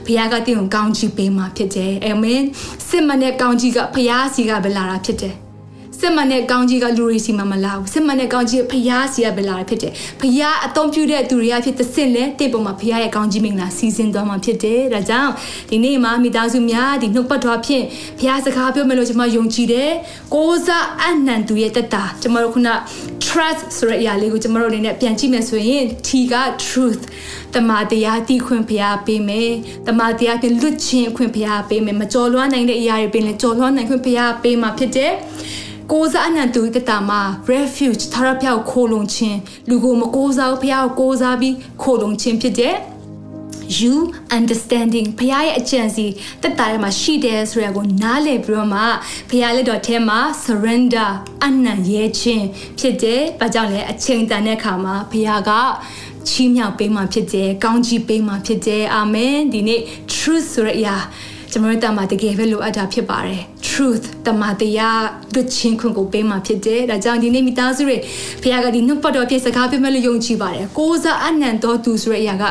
ဖះကတင်ကိုကောင်းချီးပေးမှဖြစ်တယ်။အာမင်။စစ်မနဲ့ကောင်းချီးကဖះစီကပဲလာတာဖြစ်တယ်။ စစ်မှန်တဲ့ကောင်းကြီးကလူတွေစီမှာမလာဘူးစစ်မှန်တဲ့ကောင်းကြီးဖျားစီကပဲလာတာဖြစ်တယ်ဖျားအသုံးပြုတဲ့သူတွေကဖြစ်တဲ့စင်လဲတိတ်ပေါ်မှာဖျားရဲ့ကောင်းကြီးမင်္ဂလာစီစဉ်သွားမှာဖြစ်တယ်ဒါကြောင့်ဒီနေ့မှာမိသားစုများဒီနှုတ်ပတ်တော်ဖြင့်ဖျားစကားပြောမယ်လို့ကျွန်မယုံကြည်တယ်ကိုးစားအနံသူရဲ့တက်တာကျွန်တော်တို့ခုန trust ဆိုတဲ့အရာလေးကိုကျွန်တော်တို့အနေနဲ့ပြန်ကြည့်မယ်ဆိုရင် T က truth တမန်တရားတည်ခွင့်ဖျားပေးမယ်တမန်တရားပြန်လွတ်ချင်းခွင့်ဖျားပေးမယ်မကြော်လွှမ်းနိုင်တဲ့အရာတွေပင်လည်းကြော်လွှမ်းနိုင်ခွင့်ဖျားပေးမှာဖြစ်တယ် ကိုးစားအနံတူတတမှာ refuge ထာရဖျောက်ခိုးလုံခြင်းလူကိုမကိုးစားဘူးဖျောက်ကိုးစားပြီးခိုးလုံခြင်းဖြစ်တဲ့ you understanding ဖခင်ရဲ့အကြံစီတက်တာထဲမှာရှိတယ်ဆိုရကိုနားလည်ပြီးတော့မှဖခင်လက်တော်ထဲမှာ surrender အနံ့ရဲခြင်းဖြစ်တယ်။ဘာကြောင့်လဲအချိန်တန်တဲ့အခါမှာဖခင်ကချီးမြှောက်ပေးမှဖြစ်တယ်။ကောင်းချီးပေးမှဖြစ်တယ်။အာမင်။ဒီနေ့ truth ဆိုတဲ့အရာ ကျွန်တော်တို့တမတကယ်ပဲလိုအပ်တာဖြစ်ပါတယ် truth တမတရားလွတ်ချင်းခွင့်ကိုပေးမှာဖြစ်တယ်ဒါကြောင့်ဒီနေ့မိသားစုတွေဖခင်ကဒီနှုတ်ပတ်တော်ပြစကားပြမယ်လို့ယုံကြည်ပါတယ်ကိုးစားအနံတော်သူဆိုတဲ့အရာက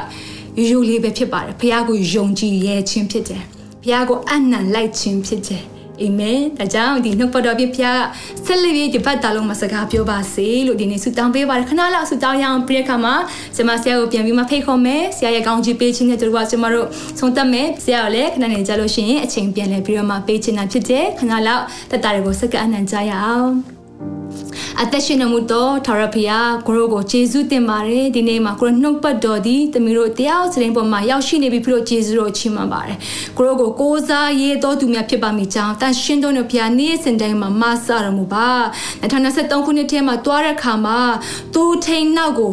ရိုးရိုးလေးပဲဖြစ်ပါတယ်ဖခင်ကိုယုံကြည်ရဲခြင်းဖြစ်တယ်ဖခင်ကိုအနံလိုက်ခြင်းဖြစ်တယ် အာမင်ဒါကြောင့်ဒီနှုတ်ပတ်တော်ပြဖျားဆက်လက်ပြီးဒီဘတ်တာလုံးမှာစကားပြောပါစေလို့ဒီနေ့ဆုတောင်းပေးပါတယ်ခဏလောက်ဆုတောင်းရအောင်ပြည့်ခါမှာကျွန်မဆရာကိုပြန်ပြီးမှဖိတ်ခေါ်မယ်ဆရာရဲ့ကောင်းချီးပေးခြင်းနဲ့တို့ကကျွန်မတို့ဆုံးသက်မယ်ဆရာကိုလည်းခဏနေကြလို့ရှိရင်အချိန်ပြန်လဲပြီးတော့မှပေးခြင်းတာဖြစ်တယ်ခဏလောက်တက်တာတွေကိုစက္ကအနံ့ကြရအောင် အသက်ရှင်နေမှုတော့ထာဝရဘုရားကိုရောကိုယေရှုတင်ပါတယ်ဒီနေ့မှာကိုရောနှုတ်ပတ်တော်ဒီတမီးတို့တရားစရင်ပေါ်မှာရောက်ရှိနေပြီပြီးတော့ယေရှုတော်ချီးမွမ်းပါတယ်ကိုရောကိုကိုးစားရေးတော်သူများဖြစ်ပါမိကြောင်းတန်ရှင်းတော်ဘုရားနေ့စဉ်တိုင်းမှာမဆရမှုပါ2023ခုနှစ်ထဲမှာတွားတဲ့ခါမှာသူထိန်နောက်ကို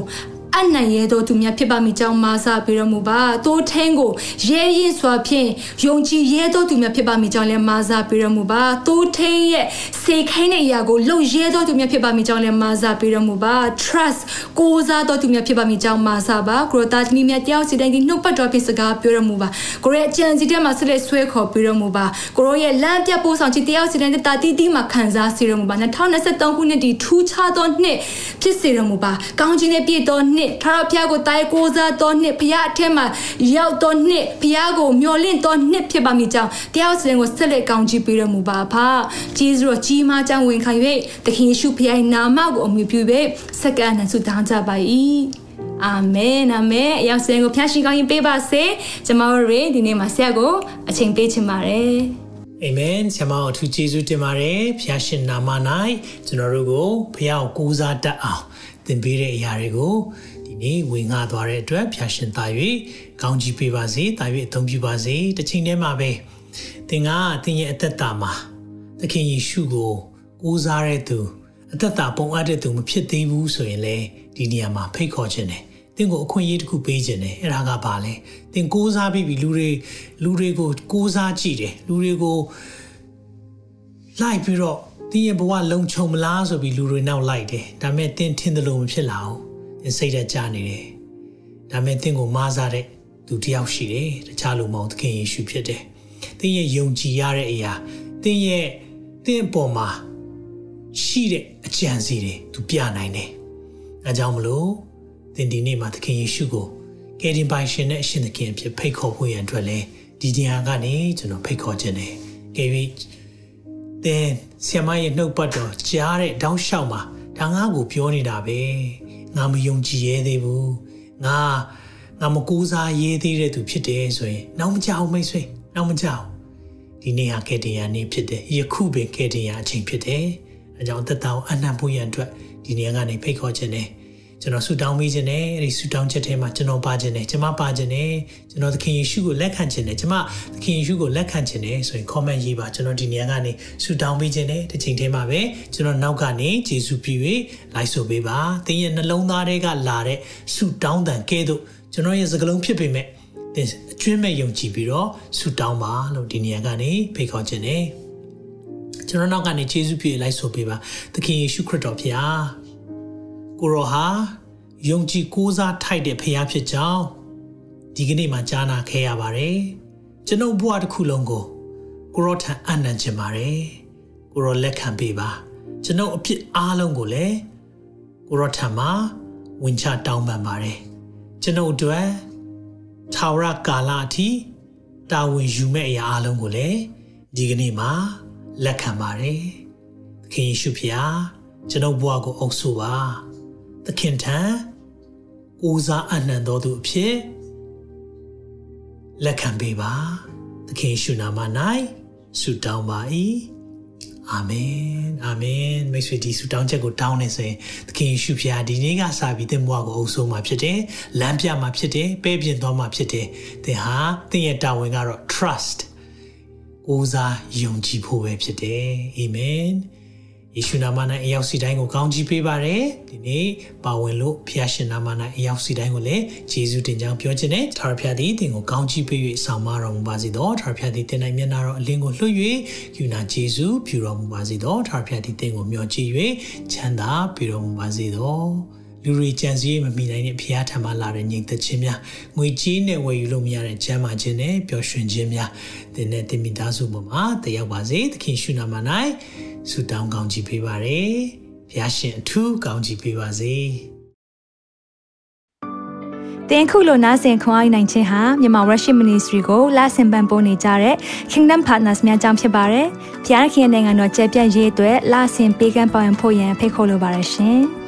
အနိုင်ရဲသောသူများဖြစ်ပါမိကြောင်းမာစာပေးတော်မူပါတိုးထင်းကိုရဲရင်စွာဖြင့်ယုံကြည်ရဲသောသူများဖြစ်ပါမိကြောင်းလည်းမာစာပေးတော်မူပါတိုးထင်းရဲ့စေခိုင်းတဲ့အရာကိုလုံရဲသောသူများဖြစ်ပါမိကြောင်းလည်းမာစာပေးတော်မူပါ trust ကိုးစားသောသူများဖြစ်ပါမိကြောင်းမာစာပါကိုရတာသမီးများတယောက်စီတိုင်းဒီနှုတ်ပတ်တော်ဖြစ်စကားပြောတော်မူပါကိုရဲ့အကြံစီတဲ့မှာဆက်လက်ဆွဲခေါ်ပေးတော်မူပါကိုရောရဲ့လမ်းပြပို့ဆောင်ခြင်းတယောက်စီတိုင်းတာတီးတီးမှာခံစားစေတော်မူပါ2023ခုနှစ်ဒီထူးခြားသောနှစ်ဖြစ်စေတော်မူပါကောင်းခြင်းနဲ့ပြည့်သောနှစ်ထာဝရဘုရားကိုတိုင်ကိုးစားသောနှစ်ဘုရားအထက်မှာရောက်သောနှစ်ဘုရားကိုမျှော်လင့်သောနှစ်ဖြစ်ပါမိကြောင်းတရားစင်ကိုဆက်လက်ကောင်းချီးပေးတော်မူပါဖာဂျေဇုတော်ကြီးမားကြောင်းဝင်ခံ၍သခင်ယေရှုဘုရား၏နာမကိုအမြှပြု၍စက္ကန့်နဲ့ဆုတောင်းကြပါ၏အာမင်အာမင်အရောက်စင်ကိုဖျားရှိကောင်းရင်ပေးပါစေကျွန်တော်တို့ဒီနေ့မှာဆရာကိုအချိန်ပေးချင်ပါတယ်အာမင်ဆရာမအထူးကျေးဇူးတင်ပါတယ်ဖျားရှင်နာမ၌ကျွန်တော်တို့ကိုဖျားကိုကိုးစားတတ်အောင် သင်ပေးတဲ့အရာတွေကိုဒီနေ့ဝင်ငါသွားတဲ့အတွက်ဖျားရှင်သား၍ကောင်းချီးပေးပါစေတာ၍အသုံးပြုပါစေတစ်ချိန်တည်းမှာပဲသင်ကသင်ရဲ့အသက်တာမှာသခင်ယေရှုကိုကိုးစားတဲ့သူအသက်တာပုံအပ်တဲ့သူမဖြစ်သေးဘူးဆိုရင်လေဒီနေရာမှာဖိတ်ခေါ်ခြင်းတယ်သင်ကိုအခွင့်အရေးတစ်ခုပေးခြင်းတယ်အဲ့ဒါကဘာလဲသင်ကိုးစားပြီးပြီလူတွေလူတွေကိုကိုးစားကြည့်တယ်လူတွေကိုလိုက်ပြီးတော့ တင်းရဲ့ဘဝလုံခြုံမလားဆိုပြီးလူတွေနောက်လိုက်တယ်ဒါပေမဲ့တင်းထင်တယ်လို့မဖြစ်လာဘူးတင်းစိတ်သက်ကြနေတယ်ဒါပေမဲ့တင်းကိုမားစားတဲ့သူတယောက်ရှိတယ်တခြားလူမဟုတ်သခင်ယေရှုဖြစ်တယ်တင်းရဲ့ယုံကြည်ရတဲ့အရာတင်းရဲ့တင်းအပေါ်မှာရှိတဲ့အကြံစီတွေသူပြနိုင်တယ်အဲကြောင့်မလို့တင်းဒီနေ့မှာသခင်ယေရှုကိုကယ်တင်ပိုင်ရှင်နဲ့အရှင်သခင်ဖြစ်ဖိတ်ခေါ်ဖို့ရန်အတွက်လဲဒီနေရာကနေကျွန်တော်ဖိတ်ခေါ်ခြင်းတယ်ကယ် ပြီးတင်းဆီယမရဲ့နှုတ်ပတ်တော်ကြားတဲ့တောင်းလျှောက်မှာဒါငါ့ကိုပြောနေတာပဲငါမယုံကြည်ရဲသေးဘူးငါငါမကူစားရေးသေးတဲ့သူဖြစ်တယ်ဆိုရင်နောက်မကြောက်မိတ်ဆွေနောက်မကြောက်ဒီနေ့ဟာကယ်တင်ရနေ့ဖြစ်တယ်ယခုပင်ကယ်တင်ရအချိန်ဖြစ်တယ်အဲကြောင့်သက်တာကိုအနံ့ဖို့ရန်အတွက်ဒီနေ့ကနေဖိတ်ခေါ်ခြင်းနဲ့ ကျွန်တော်ဆူတောင်းပေးခြင်းနဲ့အဲ့ဒီဆူတောင်းချက်ထဲမှာကျွန်တော်ပါခြင်းနဲ့ကျွန်မပါခြင်းနဲ့ကျွန်တော်သခင်ယေရှုကိုလက်ခံခြင်းနဲ့ကျွန်မသခင်ယေရှုကိုလက်ခံခြင်းနဲ့ဆိုရင် comment ရေးပါကျွန်တော်ဒီနေရာကနေဆူတောင်းပေးခြင်းနဲ့တစ်ချိန်တည်းမှာပဲကျွန်တော်နောက်ကနေယေရှုပြည့်၍လိုက်ဆိုပေးပါသင်ရဲ့နှလုံးသားထဲကလာတဲ့ဆူတောင်းတန်ကဲ့သို့ကျွန်တော်ရဲ့စကားလုံးဖြစ်ပေမဲ့သင်အကျွမ်းမဲ့ယုံကြည်ပြီးတော့ဆူတောင်းပါလို့ဒီနေရာကနေဖိတ်ခေါ်ခြင်းနဲ့ကျွန်တော်နောက်ကနေယေရှုပြည့်လိုက်ဆိုပေးပါသခင်ယေရှုခရစ်တော်ဖျား ကိုရောဟာယုံကြည်ကိုးစားထိုက်တဲ့ဖခင်ဖြစ်ကြောင်းဒီကနေ့မှကြားနာခဲ့ရပါတယ်ကျွန်ုပ်ဘဝတစ်ခုလုံးကိုကိုရောထံအနံ့ခြင်းပါတယ်ကိုရောလက်ခံပေးပါကျွန်ုပ်အဖြစ်အားလုံးကိုလည်းကိုရောထံမှာဝင်ချတောင်းပန်ပါတယ်ကျွန်ုပ်အတွက်ထာဝရကာလအထိတာဝန်ယူမဲ့အရာအလုံးကိုလည်းဒီကနေ့မှာလက်ခံပါတယ်သခင်ယေရှုဖျားကျွန်ုပ်ဘဝကိုအုပ်ဆိုပါ သခင်ထံကိုးစားအနှံတော်သူအဖြစ်လက်ခံပေးပါသခင်ရှုနာမ၌ဆုတောင်းပါ၏အာမင်အာမင်မိတ်ဆွေဒီဆုတောင်းချက်ကိုတောင်းနေဆိုရင်သခင်ယေရှုဖျားဒီနေ့ကစပြီးသင်ဘဝကိုအုပ်ဆိုးမှာဖြစ်တယ်လမ်းပြမှာဖြစ်တယ်ပဲ့ပြင်သွားမှာဖြစ်တယ်သင်ဟာသင်ရဲ့တာဝန်ကတော့ trust ကိုးစားယုံကြည်ဖို့ပဲဖြစ်တယ်အာမင် ယေရှုနာမ၌အရောက်စီတိုင်းကိုကောင်းချီးပေးပါရယ်ဒီနေ့ပါဝင်လို့ဖျားရှင်နာမ၌အရောက်စီတိုင်းကိုလည်းယေရှုတင်ကြောင်းပြောခြင်းနဲ့ထာဝရဘုရားသည်တင်ကိုကောင်းချီးပေး၍ဆောင်မတော်မူပါစေသောထာဝရဘုရားသည်တင်၌မျက်နာတော်အလင်းကိုလွှတ်၍ယူနာယေရှုပြုတော်မူပါစေသောထာဝရဘုရားသည်တင်ကိုမျှော်ကြည့်၍ချမ်းသာပေးတော်မူပါစေသော လူတွေကြံစည်မမိနိုင်တဲ့ဖရားထံမှလာတဲ့ညီသက်ချင်းများငွေကြီးနဲ့ဝယ်ယူလို့မရတဲ့ချမ်းသာခြင်းနဲ့ပျော်ရွှင်ခြင်းများတင်တဲ့တင်မိသားစုပေါ်မှာတည်ရောက်ပါစေသခင်ရှုနာမ၌ဆုတောင်းကောင်းချီးပေးပါရယ်ဖရားရှင်အထူးကောင်းချီးပေးပါစေတင်ခုလိုနာဆင်ခွန်အားနိုင်ခြင်းဟာမြန်မာ Worship Ministry ကိုလာဆင်ပန်ပိုးနေကြတဲ့ Kingdom Partners များအကြောင်းဖြစ်ပါတယ်။ဖခင်နိုင်ငံတော်ကျယ်ပြန့်ရေးအတွက်လာဆင်ပေးကမ်းပောင်းဖို့ရန်ဖိတ်ခေါ်လိုပါတယ်ရှင်။